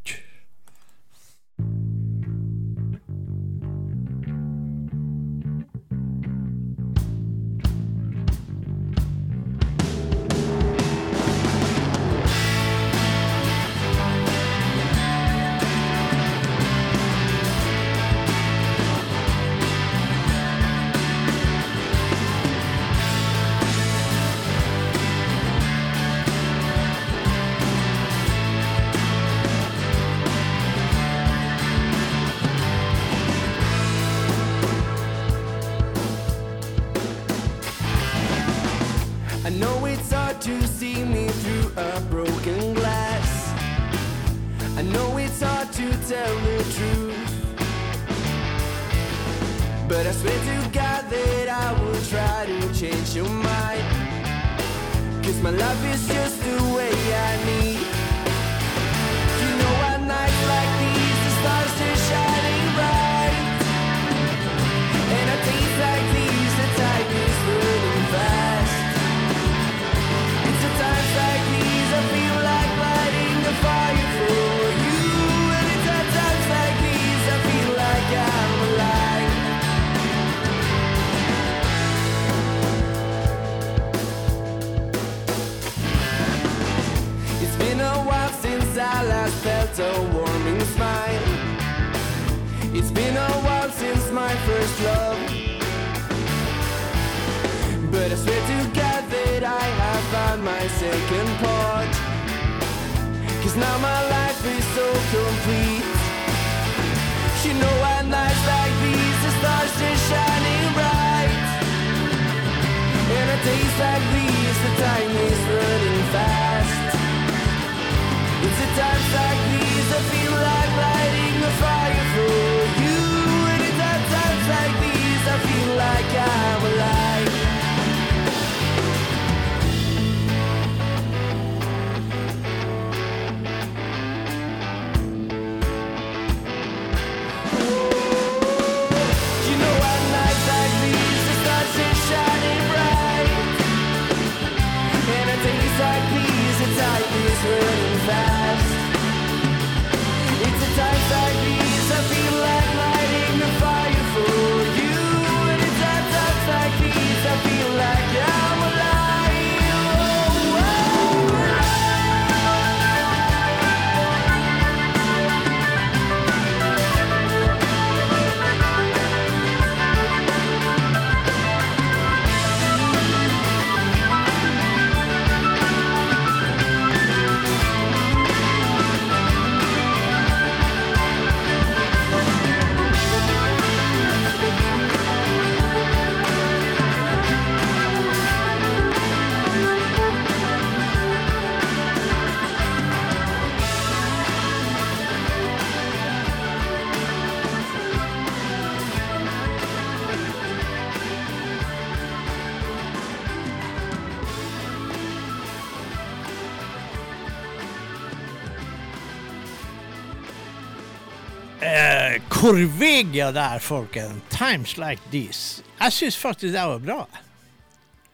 Corvegia der, folken. 'Times Like These'. Jeg syns faktisk det var bra.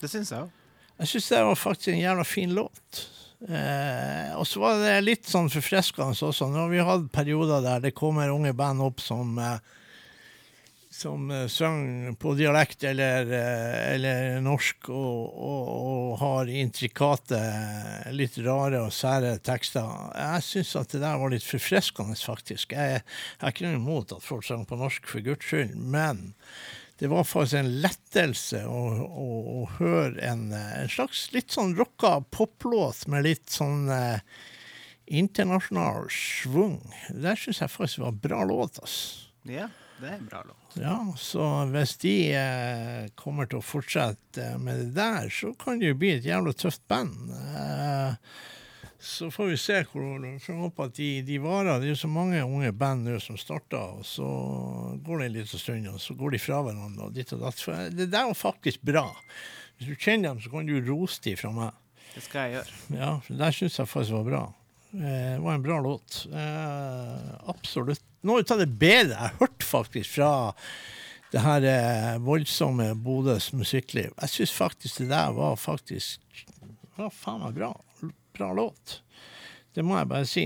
Det syns jeg òg. Jeg syns det var faktisk en jævla fin låt. Eh, og så var det litt sånn forfriskende også. Har vi hatt perioder der det kommer unge band opp som eh, som synger på dialekt eller, eh, eller norsk og, og, og har intrikate, litt rare og sære tekster. Jeg syns at det der var litt forfriskende, faktisk. Jeg, har ikke noe imot at folk sang på norsk, for guds skyld, men det var faktisk en lettelse å, å, å høre en, eh, en slags litt sånn rocka poplåt med litt sånn eh, internasjonal schwung. Det syns jeg faktisk var bra låt, altså. Ja, det er en bra låt. Ja, så hvis de eh, kommer til å fortsette med det der, så kan det jo bli et jævla tøft band. Eh, så får vi se hvor Jeg håper at de, de varer. Det er jo så mange unge band nå som starter, og så går det en liten stund, og så går de fra hverandre og ditt og datt. For det der var faktisk bra. Hvis du kjenner dem, så kan du rose dem fra meg. Det skal jeg gjøre. Ja, for der syns jeg faktisk var bra. Eh, Det var en bra låt. Eh, absolutt. Noe av det bedre jeg har hørt faktisk fra det her eh, voldsomme Bodøs musikkliv. Jeg syns faktisk det der var faktisk var faen meg bra. Bra låt. Det må jeg bare si.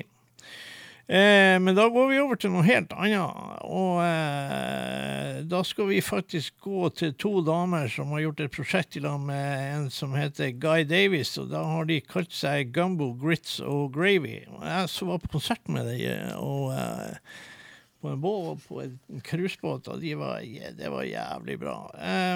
Eh, men da går vi over til noe helt annet. Og eh, da skal vi faktisk gå til to damer som har gjort et prosjekt i lag med en som heter Guy Davies. Og da har de kalt seg Gumbo, Grits og Gravy. Jeg så var på konsert med dem og eh, på en båt, på en cruisebåt, og de var, det var jævlig bra.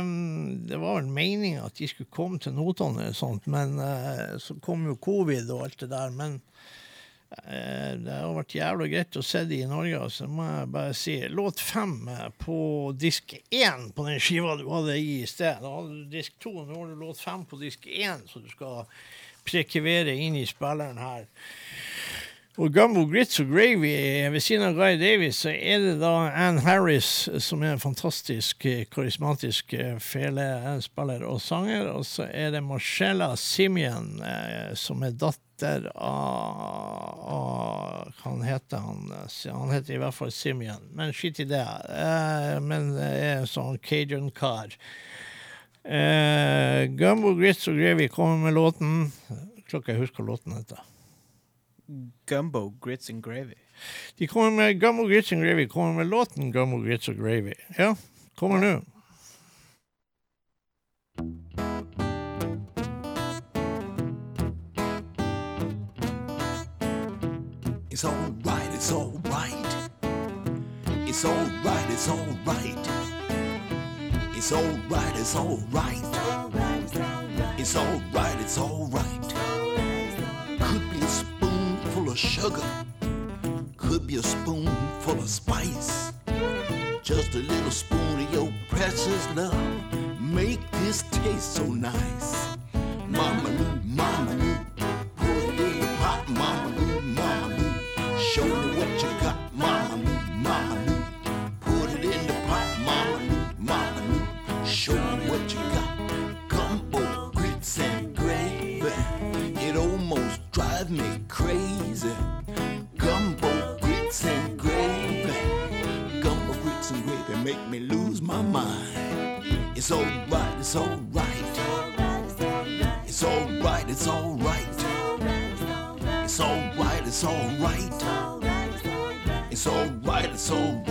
Um, det var vel meninga at de skulle komme til Notodden eller sånt, men uh, så kom jo covid og alt det der. Men uh, det har vært jævlig greit å se de i Norge, så må jeg bare si. Låt fem eh, på disk én på den skiva du hadde i i sted. Da hadde du disk to, nå har du låt fem på disk én, så du skal prekivere inn i spilleren her. Og Gumbo Grits og Gravy, ved siden av Guy Davies, så er det da Ann Harris, som er en fantastisk eh, karismatisk eh, felespiller og sanger. Og så er det Marcella Simeon, eh, som er datter av, Hva heter han? Han heter i hvert fall Simeon, men skitt i det. Eh, men det er en sånn cajun-kar. Eh, Gumbo Grits og Gravy kommer med låten. Tror ikke jeg husker hva låten heter. Gumbo, grits and gravy. De kommer med Gumbo Grits and Gravy, kommer med låten Gumbo Grits and Gravy. Ja, kommer nå. It's alright, it's alright. It's alright, it's alright. It's alright, it's alright. It's alright, it's alright. Of sugar. Could be a spoonful of spice. Just a little spoon of your precious love. Make this taste so nice. Mama Lou, Mama Lou. It's alright. It's alright, it's alright.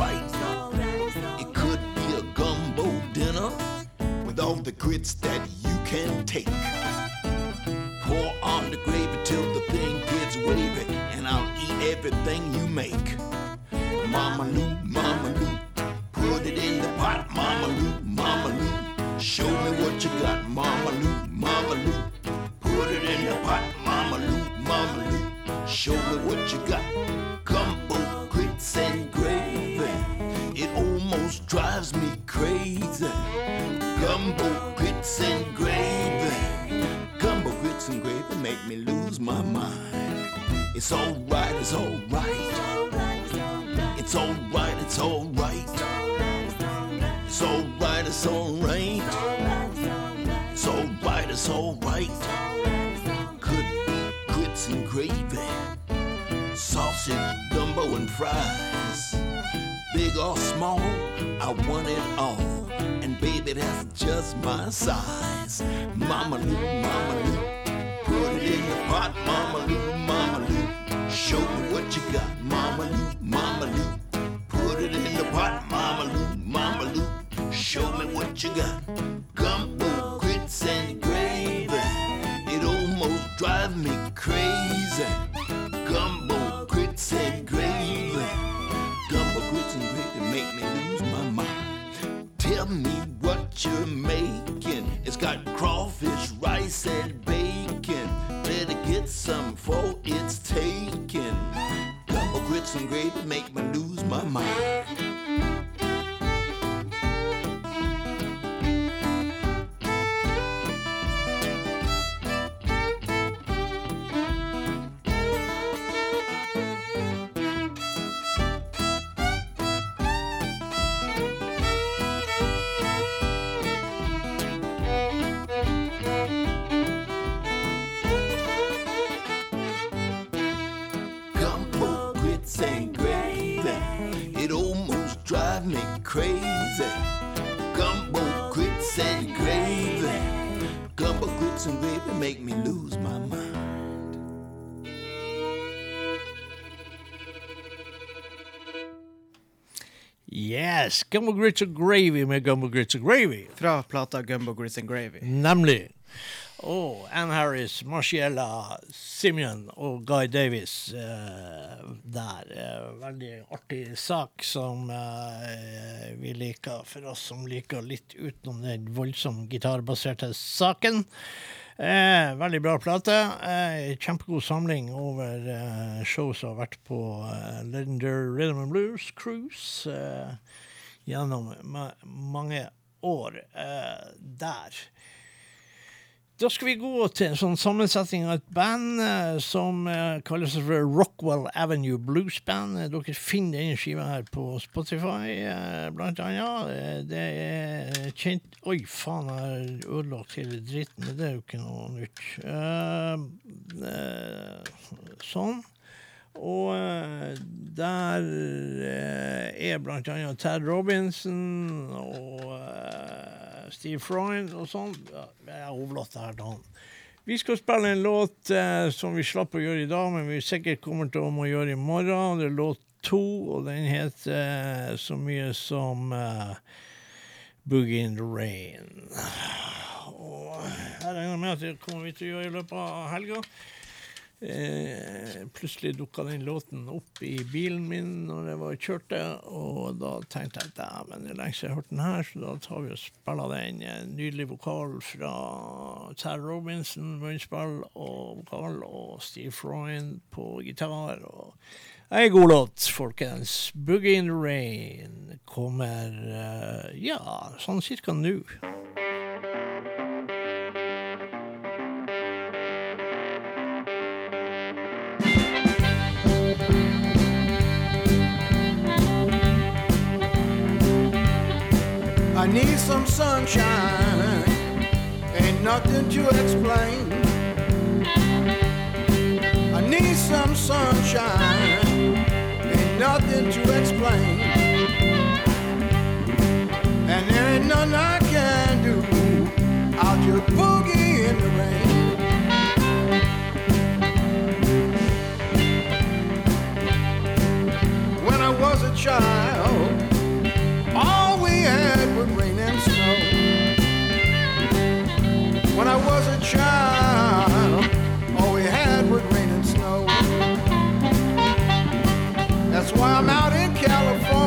Yes, Gumbo Grits and Gravy med Gumbo Grits and Gravy. Fra plata Gumbo Grits and Gravy. Nemlig. Og Ann Harris, Marciella Simeon og Guy Davis eh, der. Eh, veldig artig sak som eh, vi liker, for oss som liker litt utenom den voldsomt gitarbaserte saken. Eh, veldig bra plate. Eh, kjempegod samling over eh, show som har vært på eh, Legendary Rhythm and Blues Cruise eh, gjennom ma mange år eh, der. Da skal vi gå til en sånn sammensetning av et band eh, som eh, kalles Rockwell Avenue Blues Band. Eh, Dere finner denne skiva her på Spotify, eh, blant annet. Eh, Det er kjent Oi, faen, jeg har ødelagt hele dritten, men det er jo ikke noe nytt. Eh, sånn. Og eh, der eh, er blant annet Tad Robinson og eh, Steve Freund og sånn. Jeg har overlatt det her til han. Vi skal spille en låt som vi slapp å gjøre i dag, men vi sikkert kommer til å gjøre i morgen. Det er låt to, og den heter så mye som Boogie in the Rain. Og jeg regner med at det kommer vi til å gjøre i løpet av helga. Eh, plutselig dukka den låten opp i bilen min når jeg var kjørte, og da tenkte jeg dæven, det er lenge siden jeg har hørt den her, så da tar vi og spiller den. En nydelig vokal fra Terry Robinson, munnspill og vokal, og Steve Freund på gitar. og Ei god låt, folkens. 'Boogie in the Rain' kommer eh, ja, sånn cirka nå. I need some sunshine, ain't nothing to explain. I need some sunshine, ain't nothing to explain. And there ain't nothing I can do, I'll just boogie in the rain. When I was a child, When I was a child, all we had was rain and snow. That's why I'm out in California.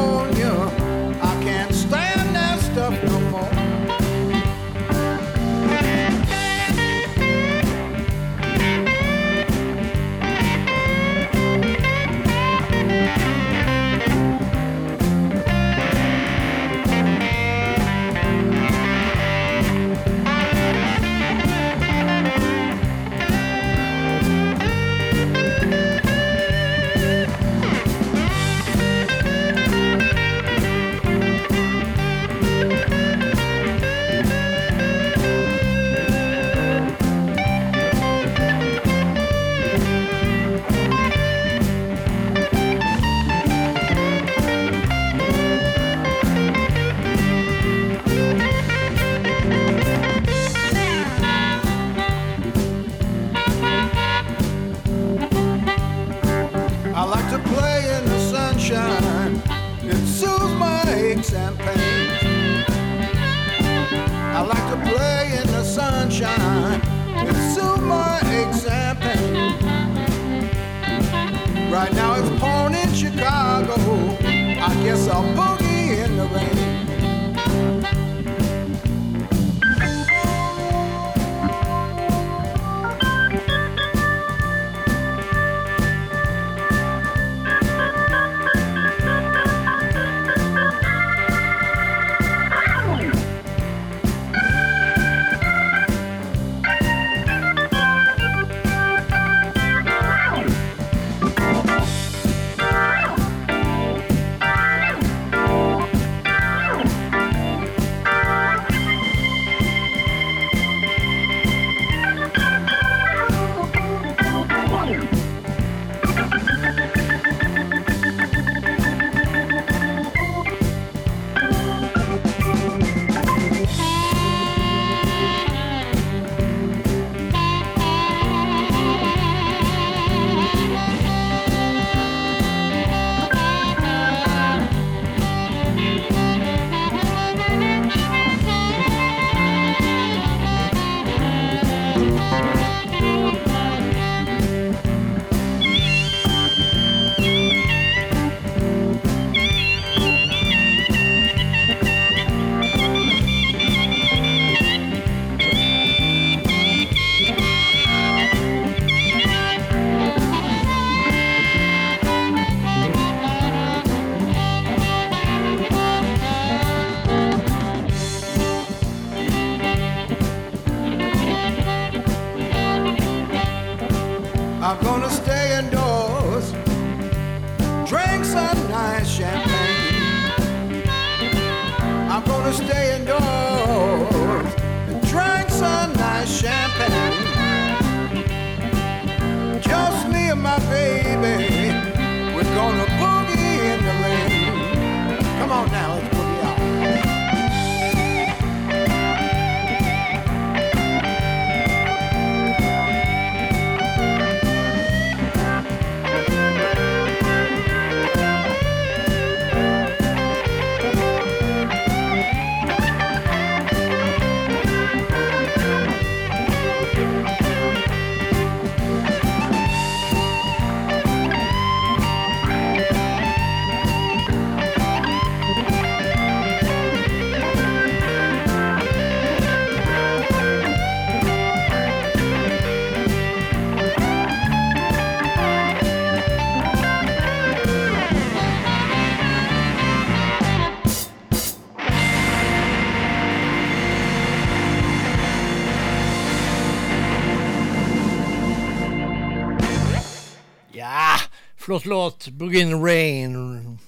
Flott låt. Boogie Rain.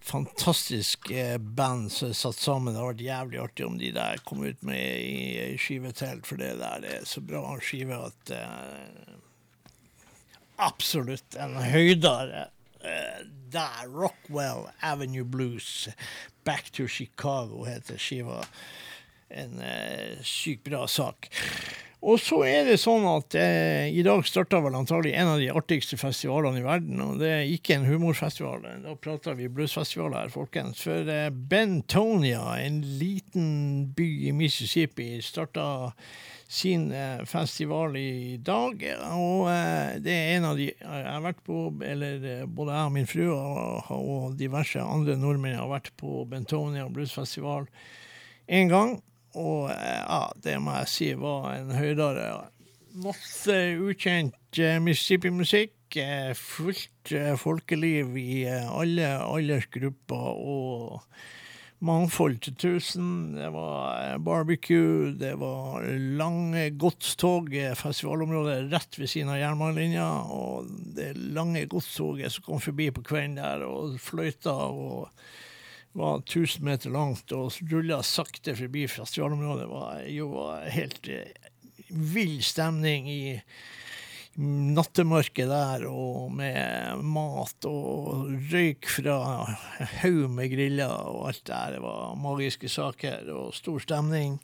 Fantastisk eh, band som er satt sammen. Det har vært jævlig artig om de der kom ut med ei skive til, for det der er så bra skive at uh, Absolutt en høydare. Uh, der, Rockwell Avenue Blues. Back to Chicago heter skiva. En uh, sykt bra sak. Og så er det sånn at eh, i dag starta vel antagelig en av de artigste festivalene i verden, og det er ikke en humorfestival. Da prater vi bluesfestival her, folkens. For eh, Bentonia, en liten by i Mississippi, starta sin eh, festival i dag. Og eh, det er en av de jeg har vært på, eller eh, både jeg og min fru og, og diverse andre nordmenn har vært på Bentonia bluesfestival én gang. Og eh, ja, det må jeg si var en høydare. Masse ukjent eh, Mississippi-musikk. eh, Fullt folkeliv i alle aldersgrupper og mangfold til tusen. Det var barbecue, det var lange godstog, festivalområdet rett ved siden av jernbanelinja. Og det lange godstoget som kom forbi på kvelden der og fløyta og var 1000 meter langt og rulla sakte forbi festivalområdet. Det var jo helt eh, vill stemning i nattemørket der, og med mat og røyk fra haug med griller og alt der. Det var magiske saker og stor stemning.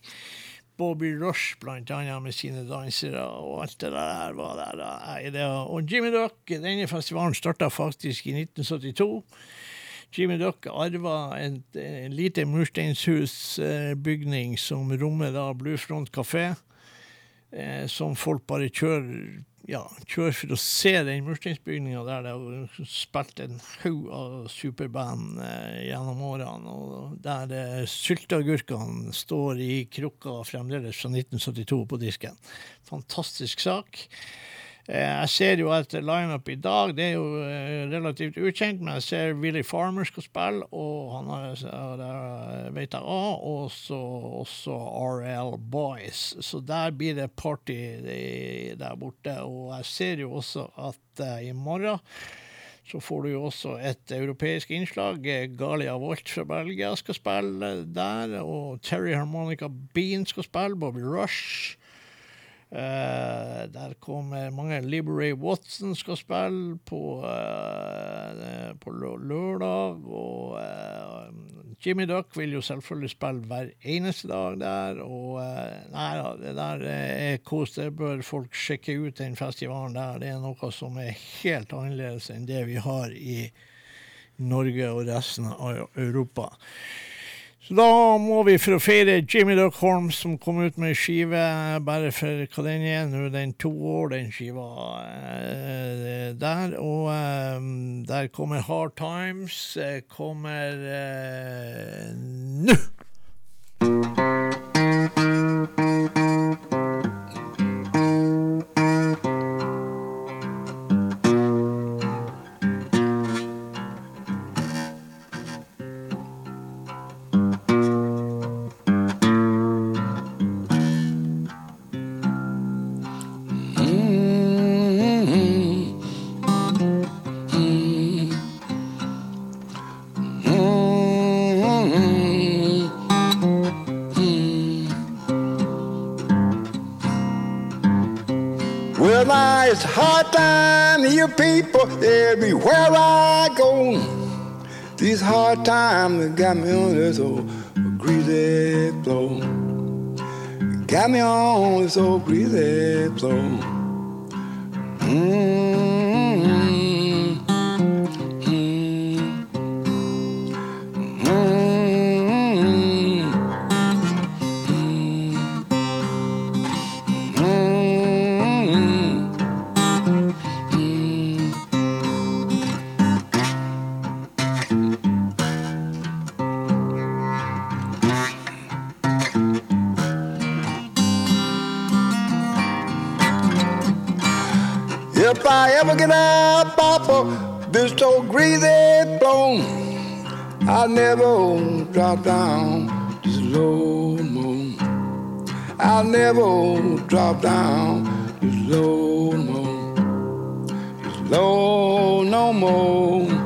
Bobby Rush blant annet med sine dansere, og alt det der var der. Og Jimmy Duck, denne festivalen starta faktisk i 1972. Jimmy Duck arva en, en lite mursteinshusbygning som rommer da Bluefront kafé, eh, som folk bare kjører ja, kjører for å se den mursteinsbygninga der det har spilt en haug av superband eh, gjennom årene, og der eh, sylteagurkene står i krukka fremdeles fra 1972 på disken. Fantastisk sak. Eh, Jeg ser jo at lineup i dag, det er jo eh, relativt ukjent, men jeg ser Willy Farmer skal spille, og han har, der vet jeg òg, og så også RL Boys. Så der blir det party eh, der borte. Og jeg ser jo også at eh, i morgen så får du jo også et europeisk innslag. Eh, Galia Volt fra Belgia skal spille der, og Terry Harmonica Bean skal spille, Bobby Rush. Eh, der kommer mange Liberay Watson skal spille på, uh, på lørdag. Og uh, Jimmy Duck vil jo selvfølgelig spille hver eneste dag der. Og nei da, det der er kos. Det bør folk sjekke ut den festivalen der. Det er noe som er helt annerledes enn det vi har i Norge og resten av Europa. Da må vi for å feire Jimmy Duck Holm, som kom ut med skive bare for hva den er nå, den to år, den skiva eh, der. Og eh, der kommer Hard Times, eh, kommer eh, nå! Everywhere I go. These hard times got me on this old greasy floor. Got me on this old greasy floor. Mm-hmm. I'll never drop down this low more. I'll never drop down this low more. This low no more.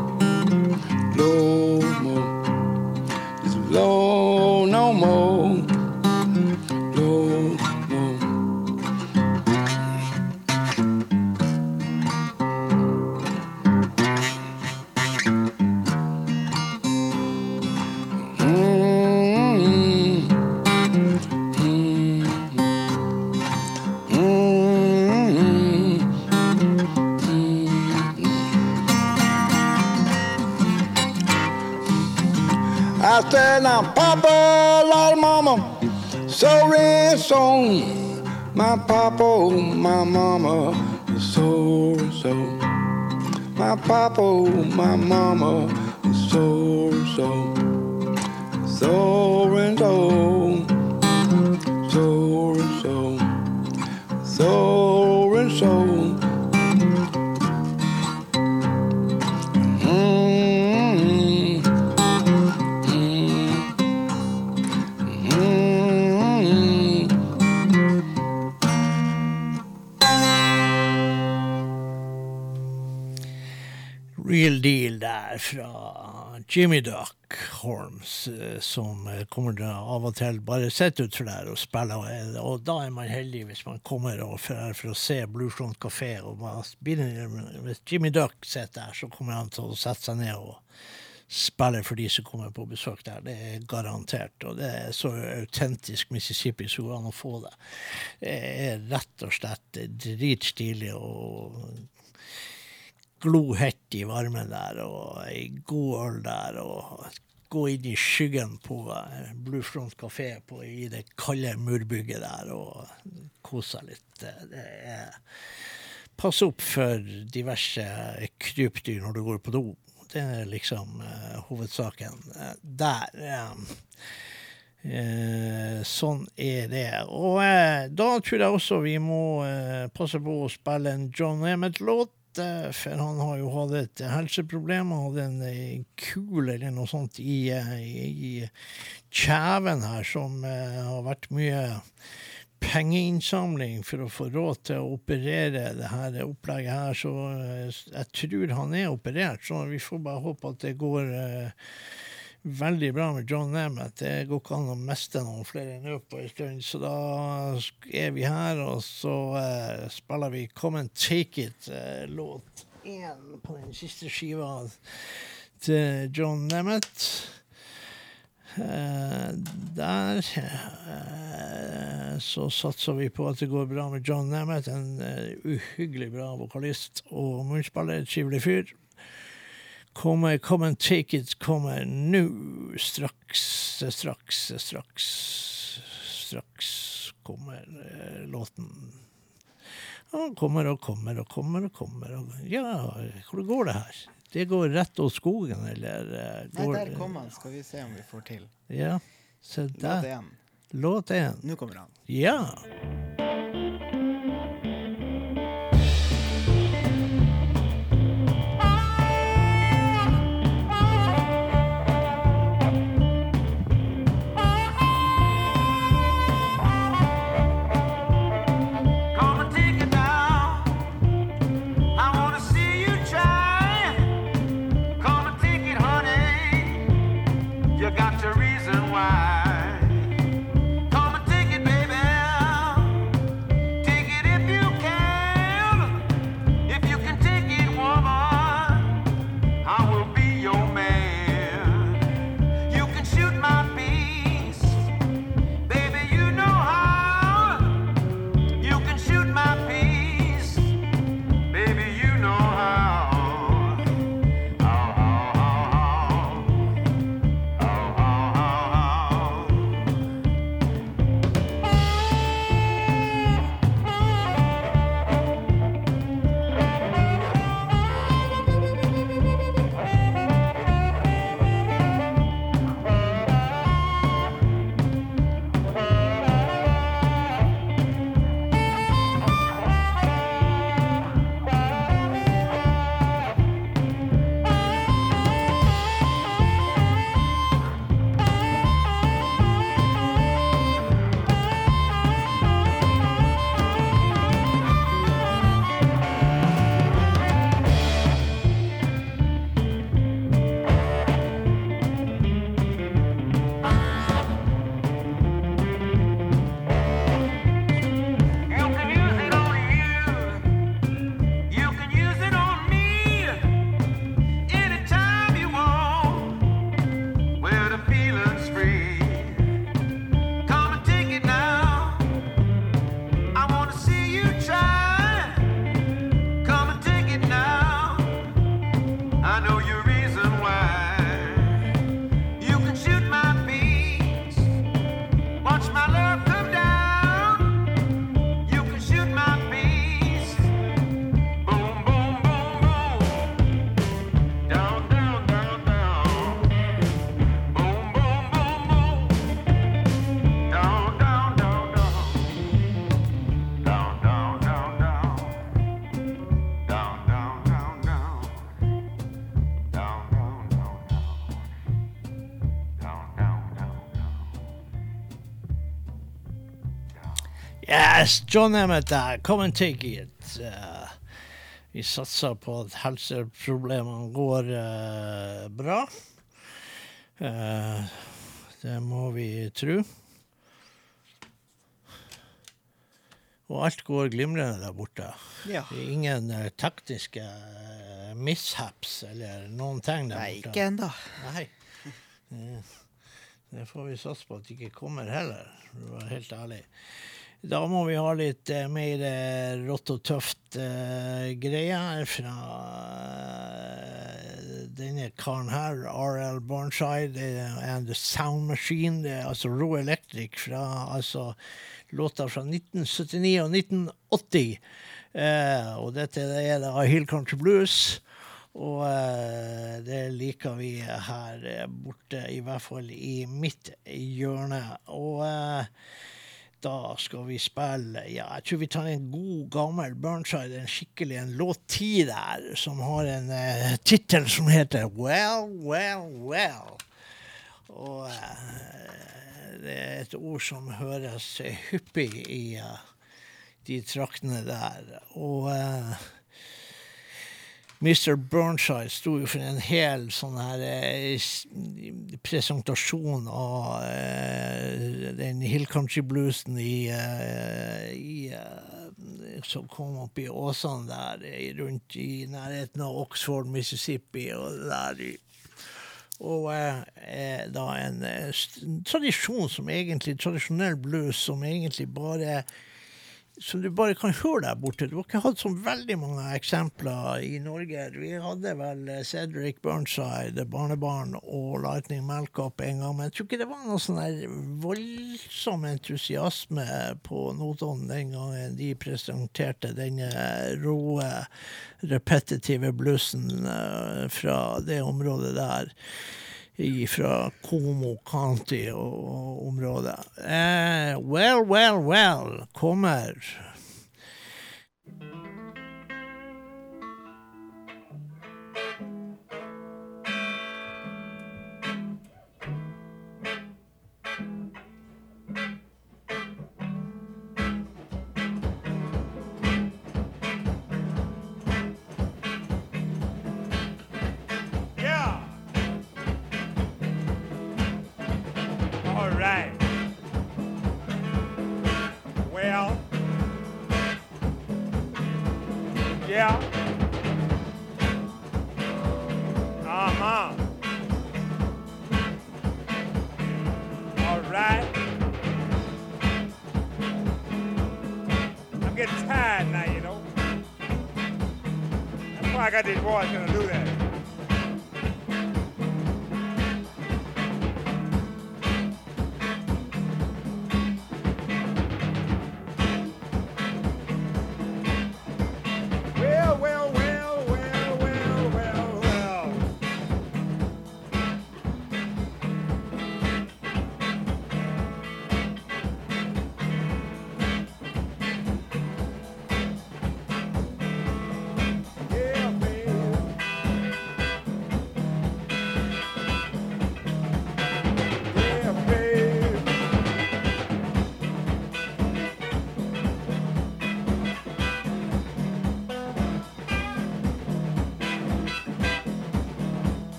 Said, now, Papa, Lord, Mama, so and so. My Papa, my Mama, so so. My Papa, my Mama, so so. So and. So der fra Jimmy Duck Holmes, eh, som eh, kommer av og til bare sitter utfor der og spiller. Og, da er man heldig hvis man kommer og for, å se Bluefront Café. Og hvis Jimmy Duck sitter der, så kommer han til å sette seg ned og spille for de som kommer på besøk der. Det er garantert. Og det er så autentisk Mississippi som går an å få det. Det er rett og slett dritstilig. og glohett i varmen der, og ei god øl der, og gå inn i skyggen på Blue Bluefront kafé i det kalde murbygget der, og kose seg litt. Det- er Pass opp for diverse krypdyr når du går på do. Det er liksom uh, hovedsaken uh, der. Uh, sånn er det. Og da tror jeg også vi må passe på å spille en John Emmett-låt. For han har jo hatt et helseproblem Han hadde en eh, kul eller noe sånt i, eh, i, kjeven her, som eh, har vært mye pengeinnsamling for å få råd til å operere det her opplegget her, så jeg tror han er operert. Så vi får bare håpe at det går veldig bra med John Nemeth. Det går ikke an å miste noen flere nå på en stund, så da er vi her, og så eh, spiller vi Come and Take It, eh, låt én på den siste skiva til John Nemeth. Uh, der uh, så satser vi på at det går bra med John Nemeth, en uh, uhyggelig bra vokalist og munnspiller, trivelig fyr. Kommer, come and take it kommer nå, straks, straks, straks, straks kommer eh, låten. Han kommer og kommer og kommer og kommer. Og, ja, hvor går det her? Det går rett over skogen, eller eh, Nei, der kom han. Skal vi se om vi får til. Ja, se der. Låt én. Nå kommer han. Ja. Yes, John Emmett der. Come and take it. Eh, vi satser på at helseproblemene går uh, bra. Uh, det må vi tro. Og alt går glimrende der borte. Ja. Det er ingen taktiske mishaps eller noen ting der Nei, borte. ikke ennå. Nei. Det, det får vi satse på at det ikke kommer heller, for å være helt ærlig. Da må vi ha litt eh, mer eh, rått og tøft eh, greier fra eh, denne karen her, RL Barnside and The Sound Machine. Det er altså Raw Electric fra altså, låter fra 1979 og 1980. Eh, og dette er da Hill Country Blues. Og eh, det liker vi her borte, i hvert fall i mitt hjørne. Og da skal vi spille Ja, jeg tror vi tar en god, gammel Burnside, en skikkelig en låt ti der, som har en uh, tittel som heter Well, Well, Well. Og uh, det er et ord som høres eh, hyppig i uh, de traktene der. Og eh, Mr. Burnside sto jo for en hel sånn her eh, presentasjon av eh, den Hill Country Bluesen i, eh, i eh, som kom opp i åsene der, eh, rundt i nærheten av Oxford, Mississippi og der. Og da en tradisjon som egentlig, tradisjonell blues som egentlig bare som du bare kan høre der borte. Du har ikke hatt så veldig mange eksempler i Norge. Vi hadde vel eh, Cedric Burnside, barnebarn og Lightning Malcup en gang, men jeg tror ikke det var noe sånn der voldsom entusiasme på Notodden den gangen de presenterte denne roe, repetitive bluesen eh, fra det området der fra Como County og, området. Eh, well, well, well kommer.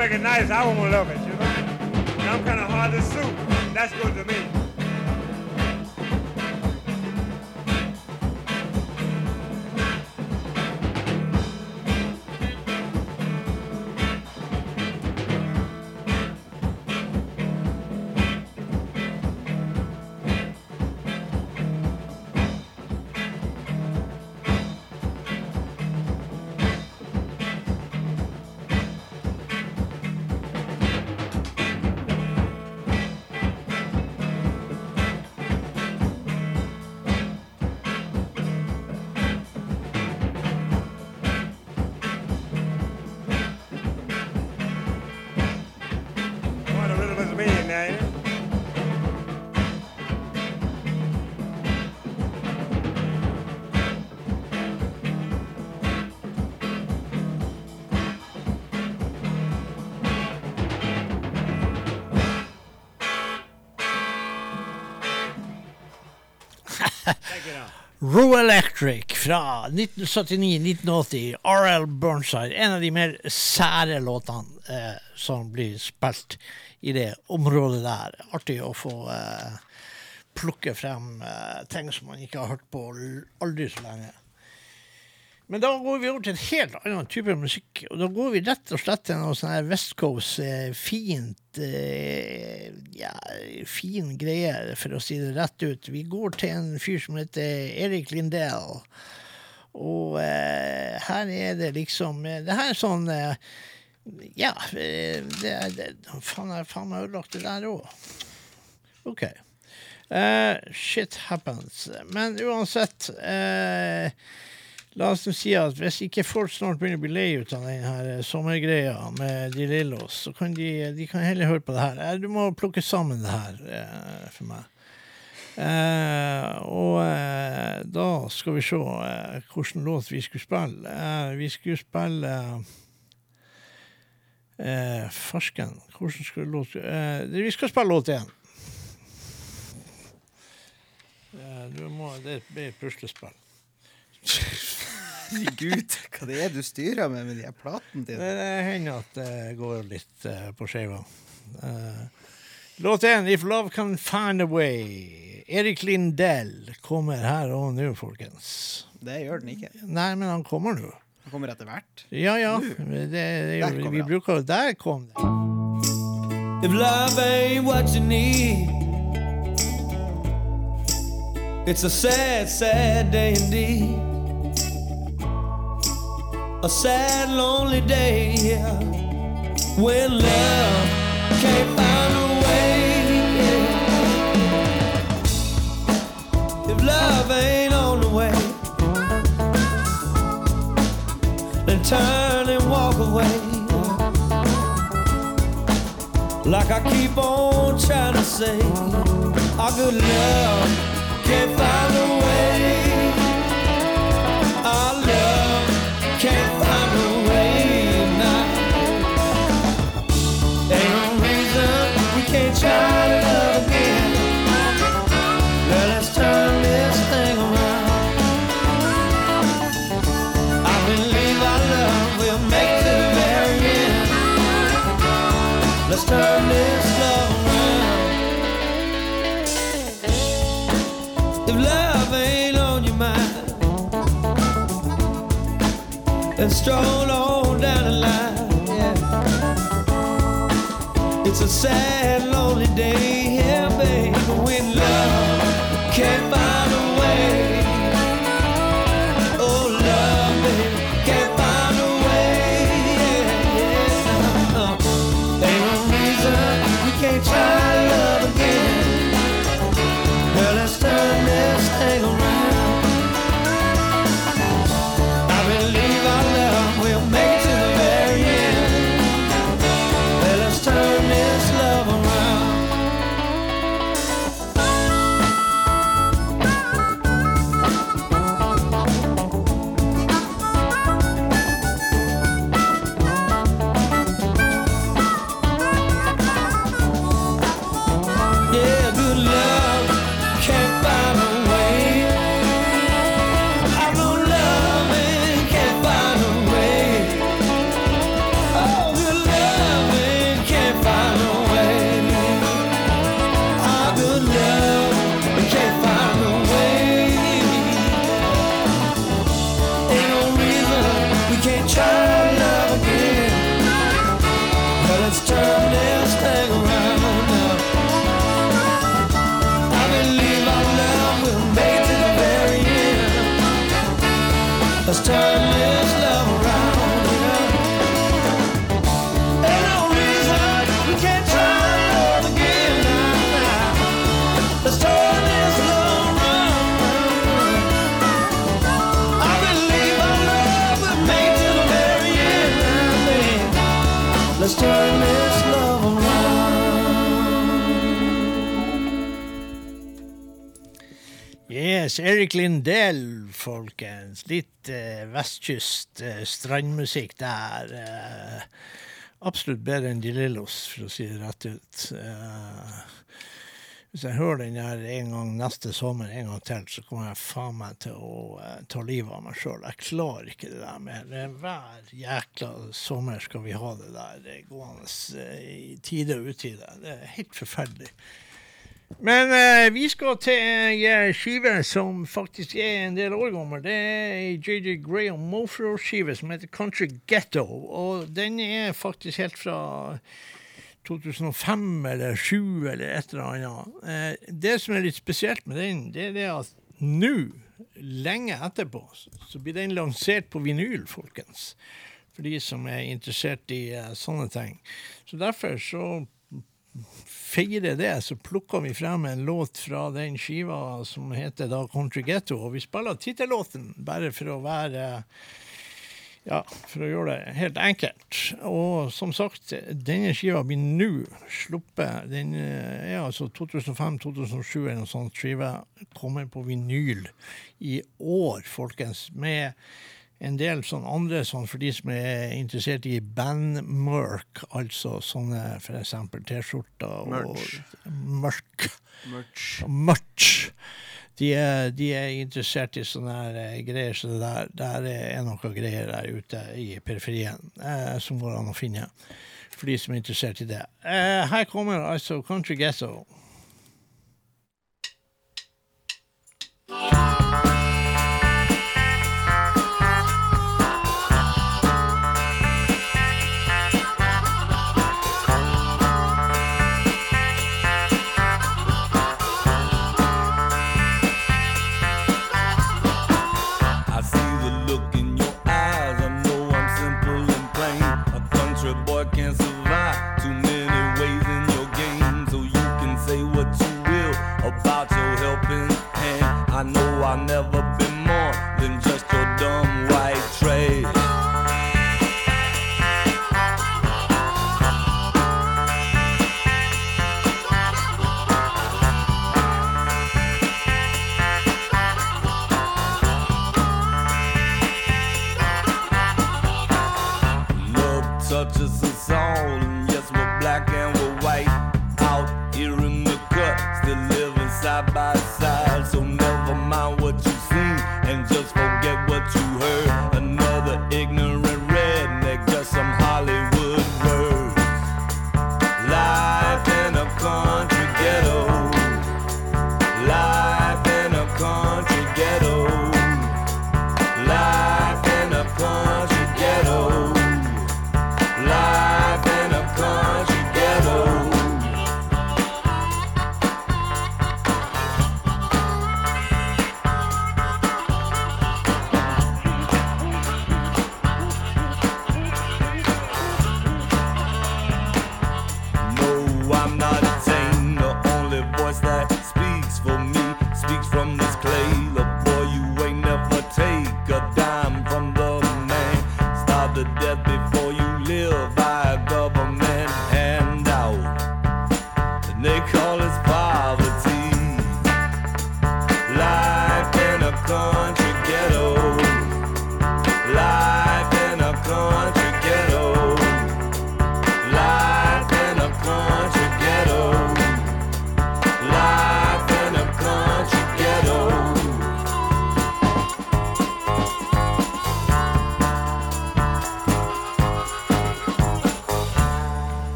Make it nice, I won't love it, you know? And I'm kind of hard to suit. That's good Row Electric fra 1979-1980. R.L. Burnside. En av de mer sære låtene eh, som blir spilt i det området der. Artig å få eh, plukke frem eh, ting som man ikke har hørt på aldri så lenge. Men da går vi over til en helt annen type musikk. Og da går vi rett og slett til noe sånn her West Coast, eh, fint eh, Ja, fin greie, for å si det rett ut. Vi går til en fyr som heter Erik Lindell. Og eh, her er det liksom eh, Det her er sånn eh, Ja, eh, det, det, faen, jeg faen meg ødelagt det der òg. OK. Shit happens. Men uansett eh, La oss si at hvis ikke folk snart begynner å bli lei ut av den her eh, sommergreia med de Lillos, så kan de, de kan heller høre på det her. Eh, Du må plukke sammen det her eh, for meg. Eh, og eh, da skal vi se eh, hvilken låt vi skulle spille. Eh, vi skulle spille Farsken. Hvordan skulle låt Vi skal spille låt én. Det blir puslespill. Gud, hva det er du styrer med med de her platene Det, dine? det hender at det går litt uh, på skeiva. Uh, låt én, 'If Love Can Find A Way'. Erik Lindell kommer her og nå, folkens. Det gjør den ikke. Nei, men han kommer nå. Han kommer etter hvert. Ja, ja. Det, det, er Der kommer vi bruker jo Der kom det. If love ain't what you need, it's a sad, sad day indeed. A sad, lonely day yeah, when love can't find a way. yeah. If love ain't on the way, then turn and walk away like I keep on trying to say. Our good love can't find a way. Can't find then stroll on down the line. Yeah. It's a sad, lonely day, love again. but it's turned this thing around. Erik Lindell, folkens. Litt eh, vestkyst eh, strandmusikk der. Eh, absolutt bedre enn De Lillos, for å si det rett ut. Eh, hvis jeg hører den her en gang neste sommer en gang til, så kommer jeg faen meg til å eh, ta livet av meg sjøl. Jeg klarer ikke det der mer. Er Hver jækla sommer skal vi ha det der eh, gående i tide og utide. Det er helt forferdelig. Men eh, vi skal til ei skive som faktisk er en del år gammel. Det er JJ Graham Mofro-skive som heter Country Ghetto. Og den er faktisk helt fra 2005 eller 2007 eller et eller annet. Eh, det som er litt spesielt med den, det er det at nå, lenge etterpå, så blir den lansert på vinyl, folkens. For de som er interessert i eh, sånne ting. Så derfor så feire det, så plukka vi frem en låt fra den skiva som heter da Country Ghetto. Og vi spiller tittellåten bare for å være ja, for å gjøre det helt enkelt. Og som sagt, denne skiva blir nå sluppet. Den eh, er altså 2005-2007 eller noe sånt. Skiva kommer på vinyl i år, folkens. Med en del sånn andre sånn for de som er interessert i bandmerk, altså sånne eksempel T-skjorter og Merch. Merch. Merch. Merch. De er, de er interessert i sånne her, eh, greier, så det der, der er noe greier der ute i periferien eh, som går an å finne for de som er interessert i det. Eh, her kommer altså Country Ghetto.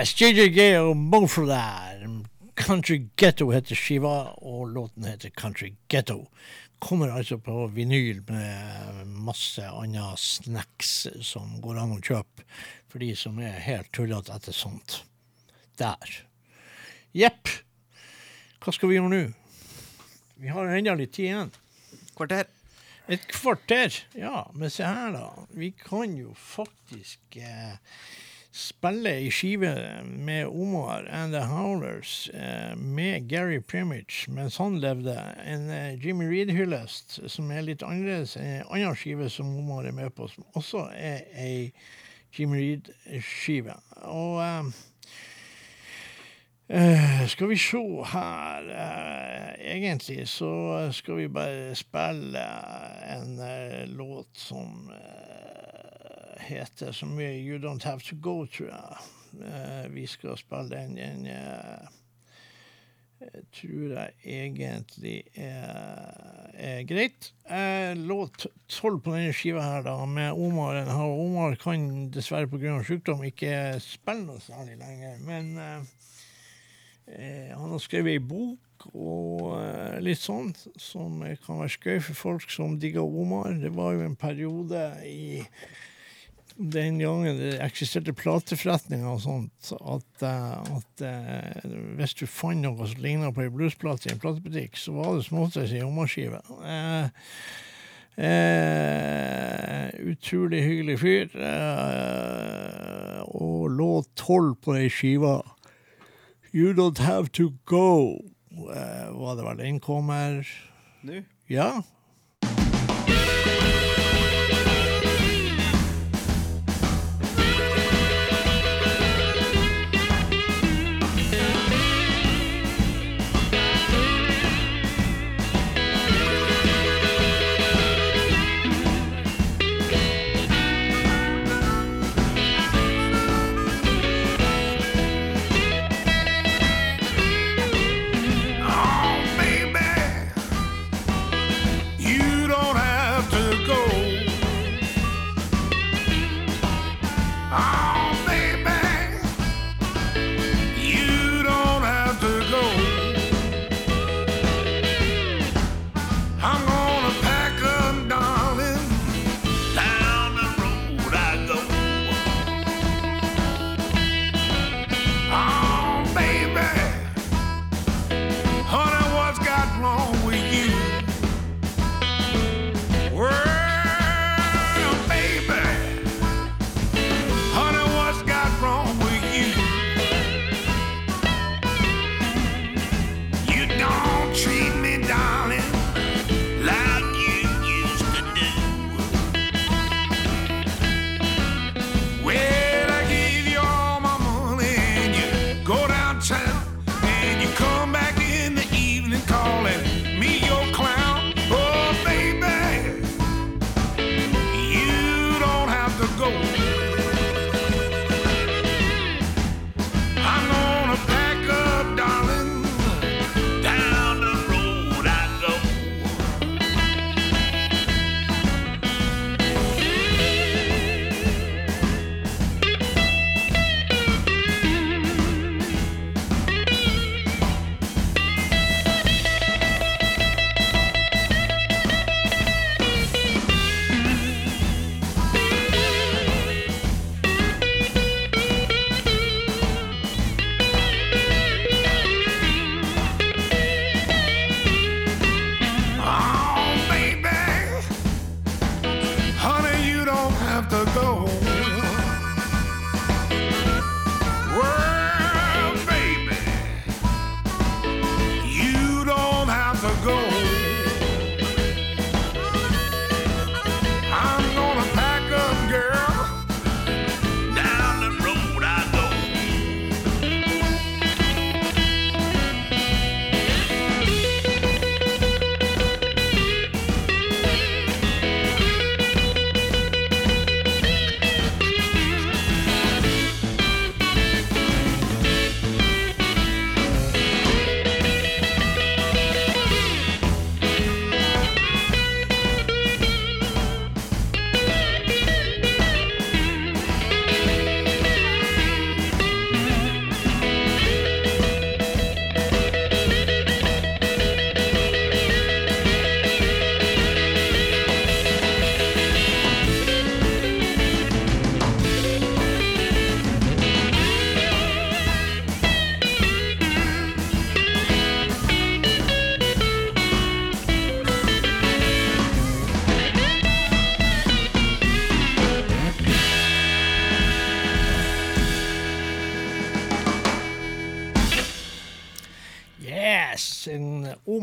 Yes, JJG og Mofra der. Country Ghetto heter skiva, og låten heter Country Ghetto. Kommer altså på vinyl med masse andre snacks som går an å kjøpe for de som er helt tullete etter sånt. Der. Jepp. Hva skal vi gjøre nå? Vi har ennå litt tid igjen. Kvarter. Et kvarter, ja. Men se her, da. Vi kan jo faktisk eh, spille i skive med Omar and the Howlers eh, med Gary Primich mens han levde. En eh, Jimmy Reed-hyllest som er litt annerledes enn en annen skive som Omar er med på, som også er ei Jimmy Reed-skive. Og eh, Uh, skal vi se her uh, Egentlig så skal vi bare spille en uh, låt som heter så mye You Don't Have To Go, tror jeg. Uh, vi skal spille den, den eh, tror jeg egentlig er, er greit. Uh, låt tolv på denne skiva her, da, med Omar. Omar kan dessverre pga. sykdom ikke spille noe særlig lenger, men eh, han har skrevet ei bok og litt sånn, som kan være skøy for folk som digger Omar. Det var jo en periode i den gangen det eksisterte plateforretninger og sånt, at, eh, at eh, hvis du fant noe som ligna på ei bluesplate i en platebutikk, så var det som i ei Omar-skive. Eh, eh, utrolig hyggelig fyr. Eh, og låt tolv på ei skive. You don't have to go. Eh, var det vel den kommer? Nå? Ja.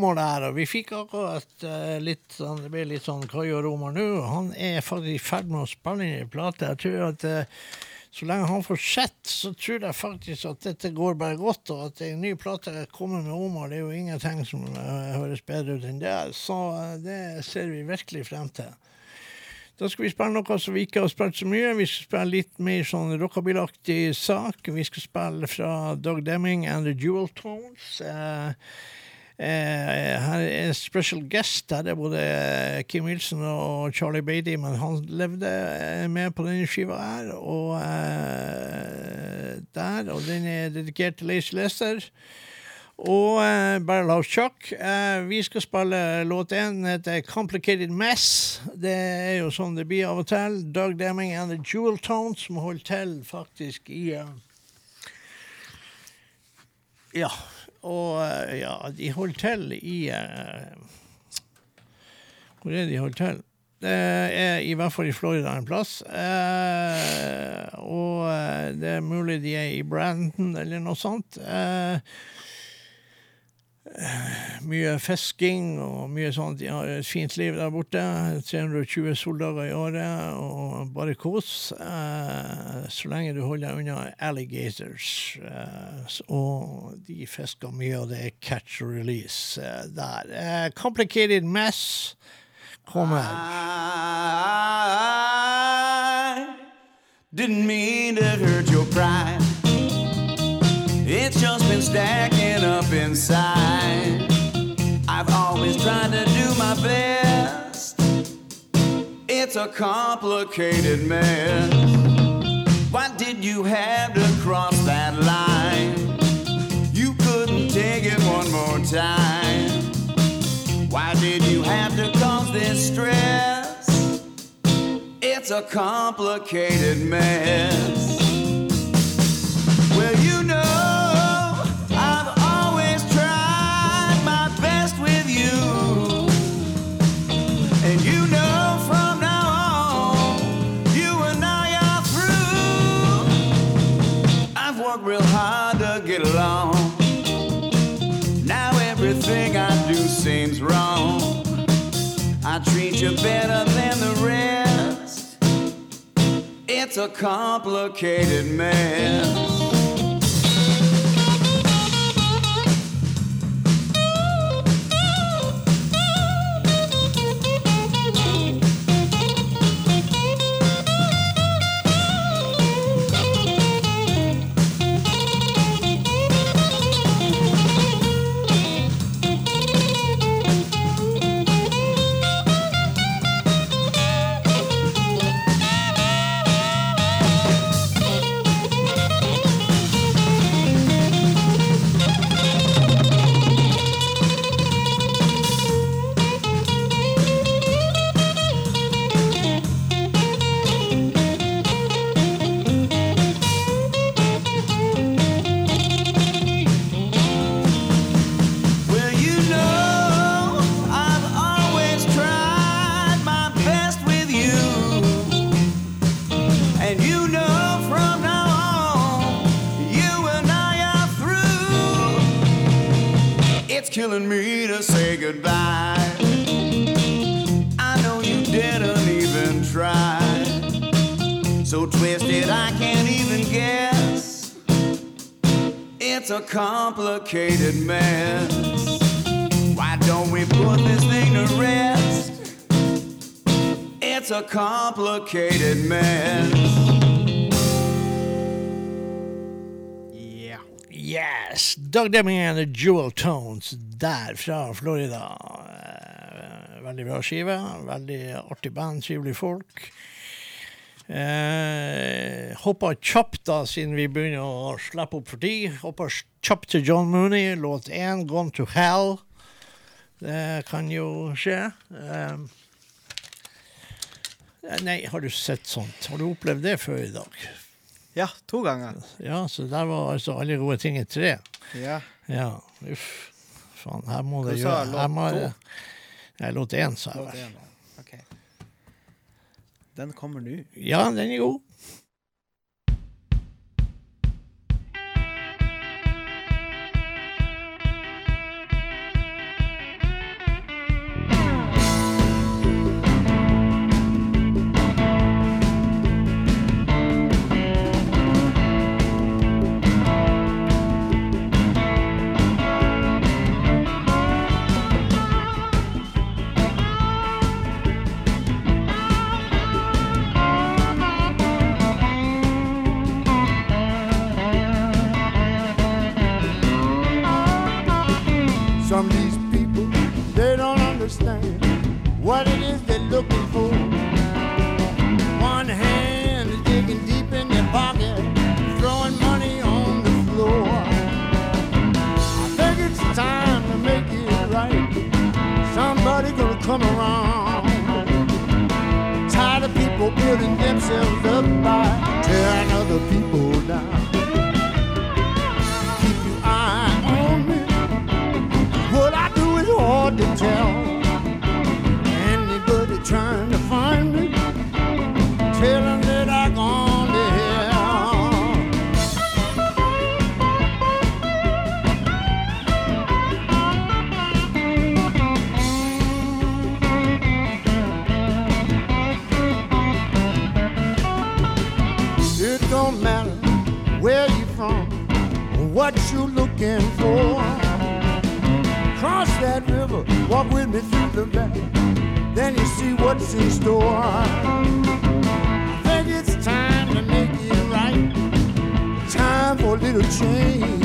Omar der. Og vi fikk akkurat uh, litt sånn Det ble litt sånn Hva gjør Omar nå? Han er faktisk i ferd med å spille inn en plate. Jeg tror at uh, så lenge han får sett, så tror jeg faktisk at dette går bare godt. Og at en ny plate kommer med Omar, det er jo ingenting som eh, høres bedre ut enn det. Så det ser vi virkelig frem til. Da skal vi spille noe som vi ikke har spilt så mye. Vi skal spille litt mer sånn rockabilly-aktig sak. Vi skal spille fra Doug Demming and The Jewel Tones. Eh, her er special guest. Her er både Kim Wilson og Charlie Beatty, men han levde eh, med på denne skiva her. Og eh, der, og den er dedikert til Lace Lester. Og uh, Barrel House Chuck. Eh, vi skal spille låt én, heter Complicated Mess. Det er jo sånn det blir av og til. Doug Demming and The Jewel Tone, som holder til faktisk i uh, Ja. Og eh, ja, de holder til i eh, Hvor er de holder til? Det er i hvert fall i Florida en plass. Eh, og eh, det er mulig de er i Brandon eller noe sånt. Eh, mye fisking og mye sånt. De har et fint liv der borte. 320 soldager i året og bare kos. Eh, så lenge du holder deg unna alligators. Eh, og de fisker mye, og det er catch and release eh, der. Eh, complicated mess kommer. I didn't mean to hurt your pride. It's just been up inside. I've always tried to do my best. It's a complicated mess. Why did you have to cross that line? You couldn't take it one more time. Why did you have to cause this stress? It's a complicated mess. Well, you know, Treat better than the rest. It's a complicated mess. Complicated mess. Why don't we put this thing to rest? It's a complicated mess. Yeah. Yes! Doug Demming and the Jewel Tones der fra Florida. Veldig bra skive. Veldig artig band, trivelige folk. Eh, hopper kjapt, da, siden vi begynner å slippe opp for tid. Hopper kjapt til John Mooney, låt én, 'Gone to Hell'. Det kan jo skje. Eh, nei, har du sett sånt? Har du opplevd det før i dag? Ja, to ganger. Ja, så der var altså alle gode ting i tre. Ja. Ja, uff. Faen, her må det gjøre låt her må jeg- Nei, låt én, sa jeg vel. Den kommer nå. Ja, den er god. Building themselves up by tearing other people looking for. Cross that river, walk with me through the valley, then you see what's in store. I think it's time to make it right, time for a little change.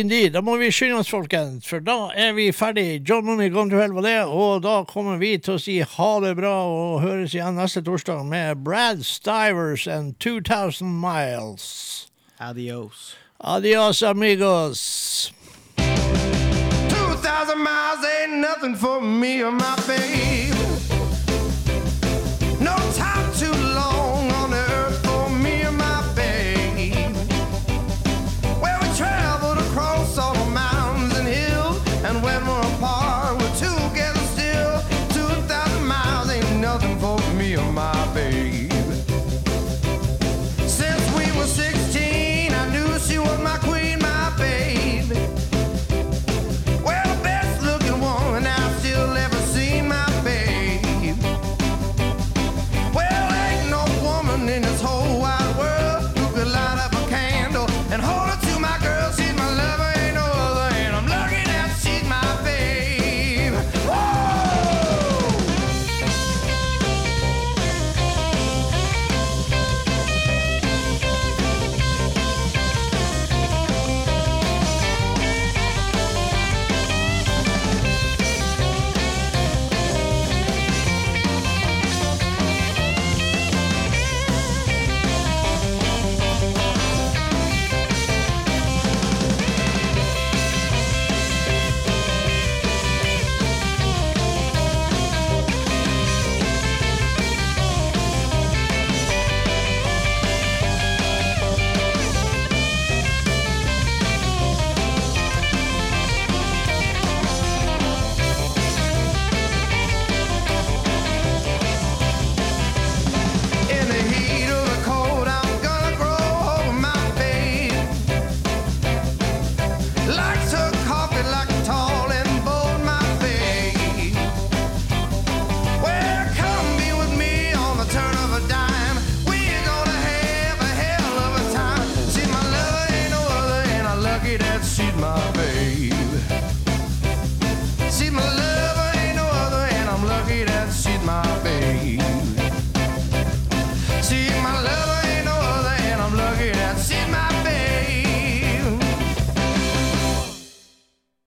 Indeed. Da må vi skynde oss, folkens, for da er vi ferdig. John Money Gone to Hell var det, og da kommer vi til å si ha det bra og høres igjen neste torsdag med Brad Stivers and 2000 Miles. Adios. Adios, amigos. 2,000 miles ain't nothing for me or my babe.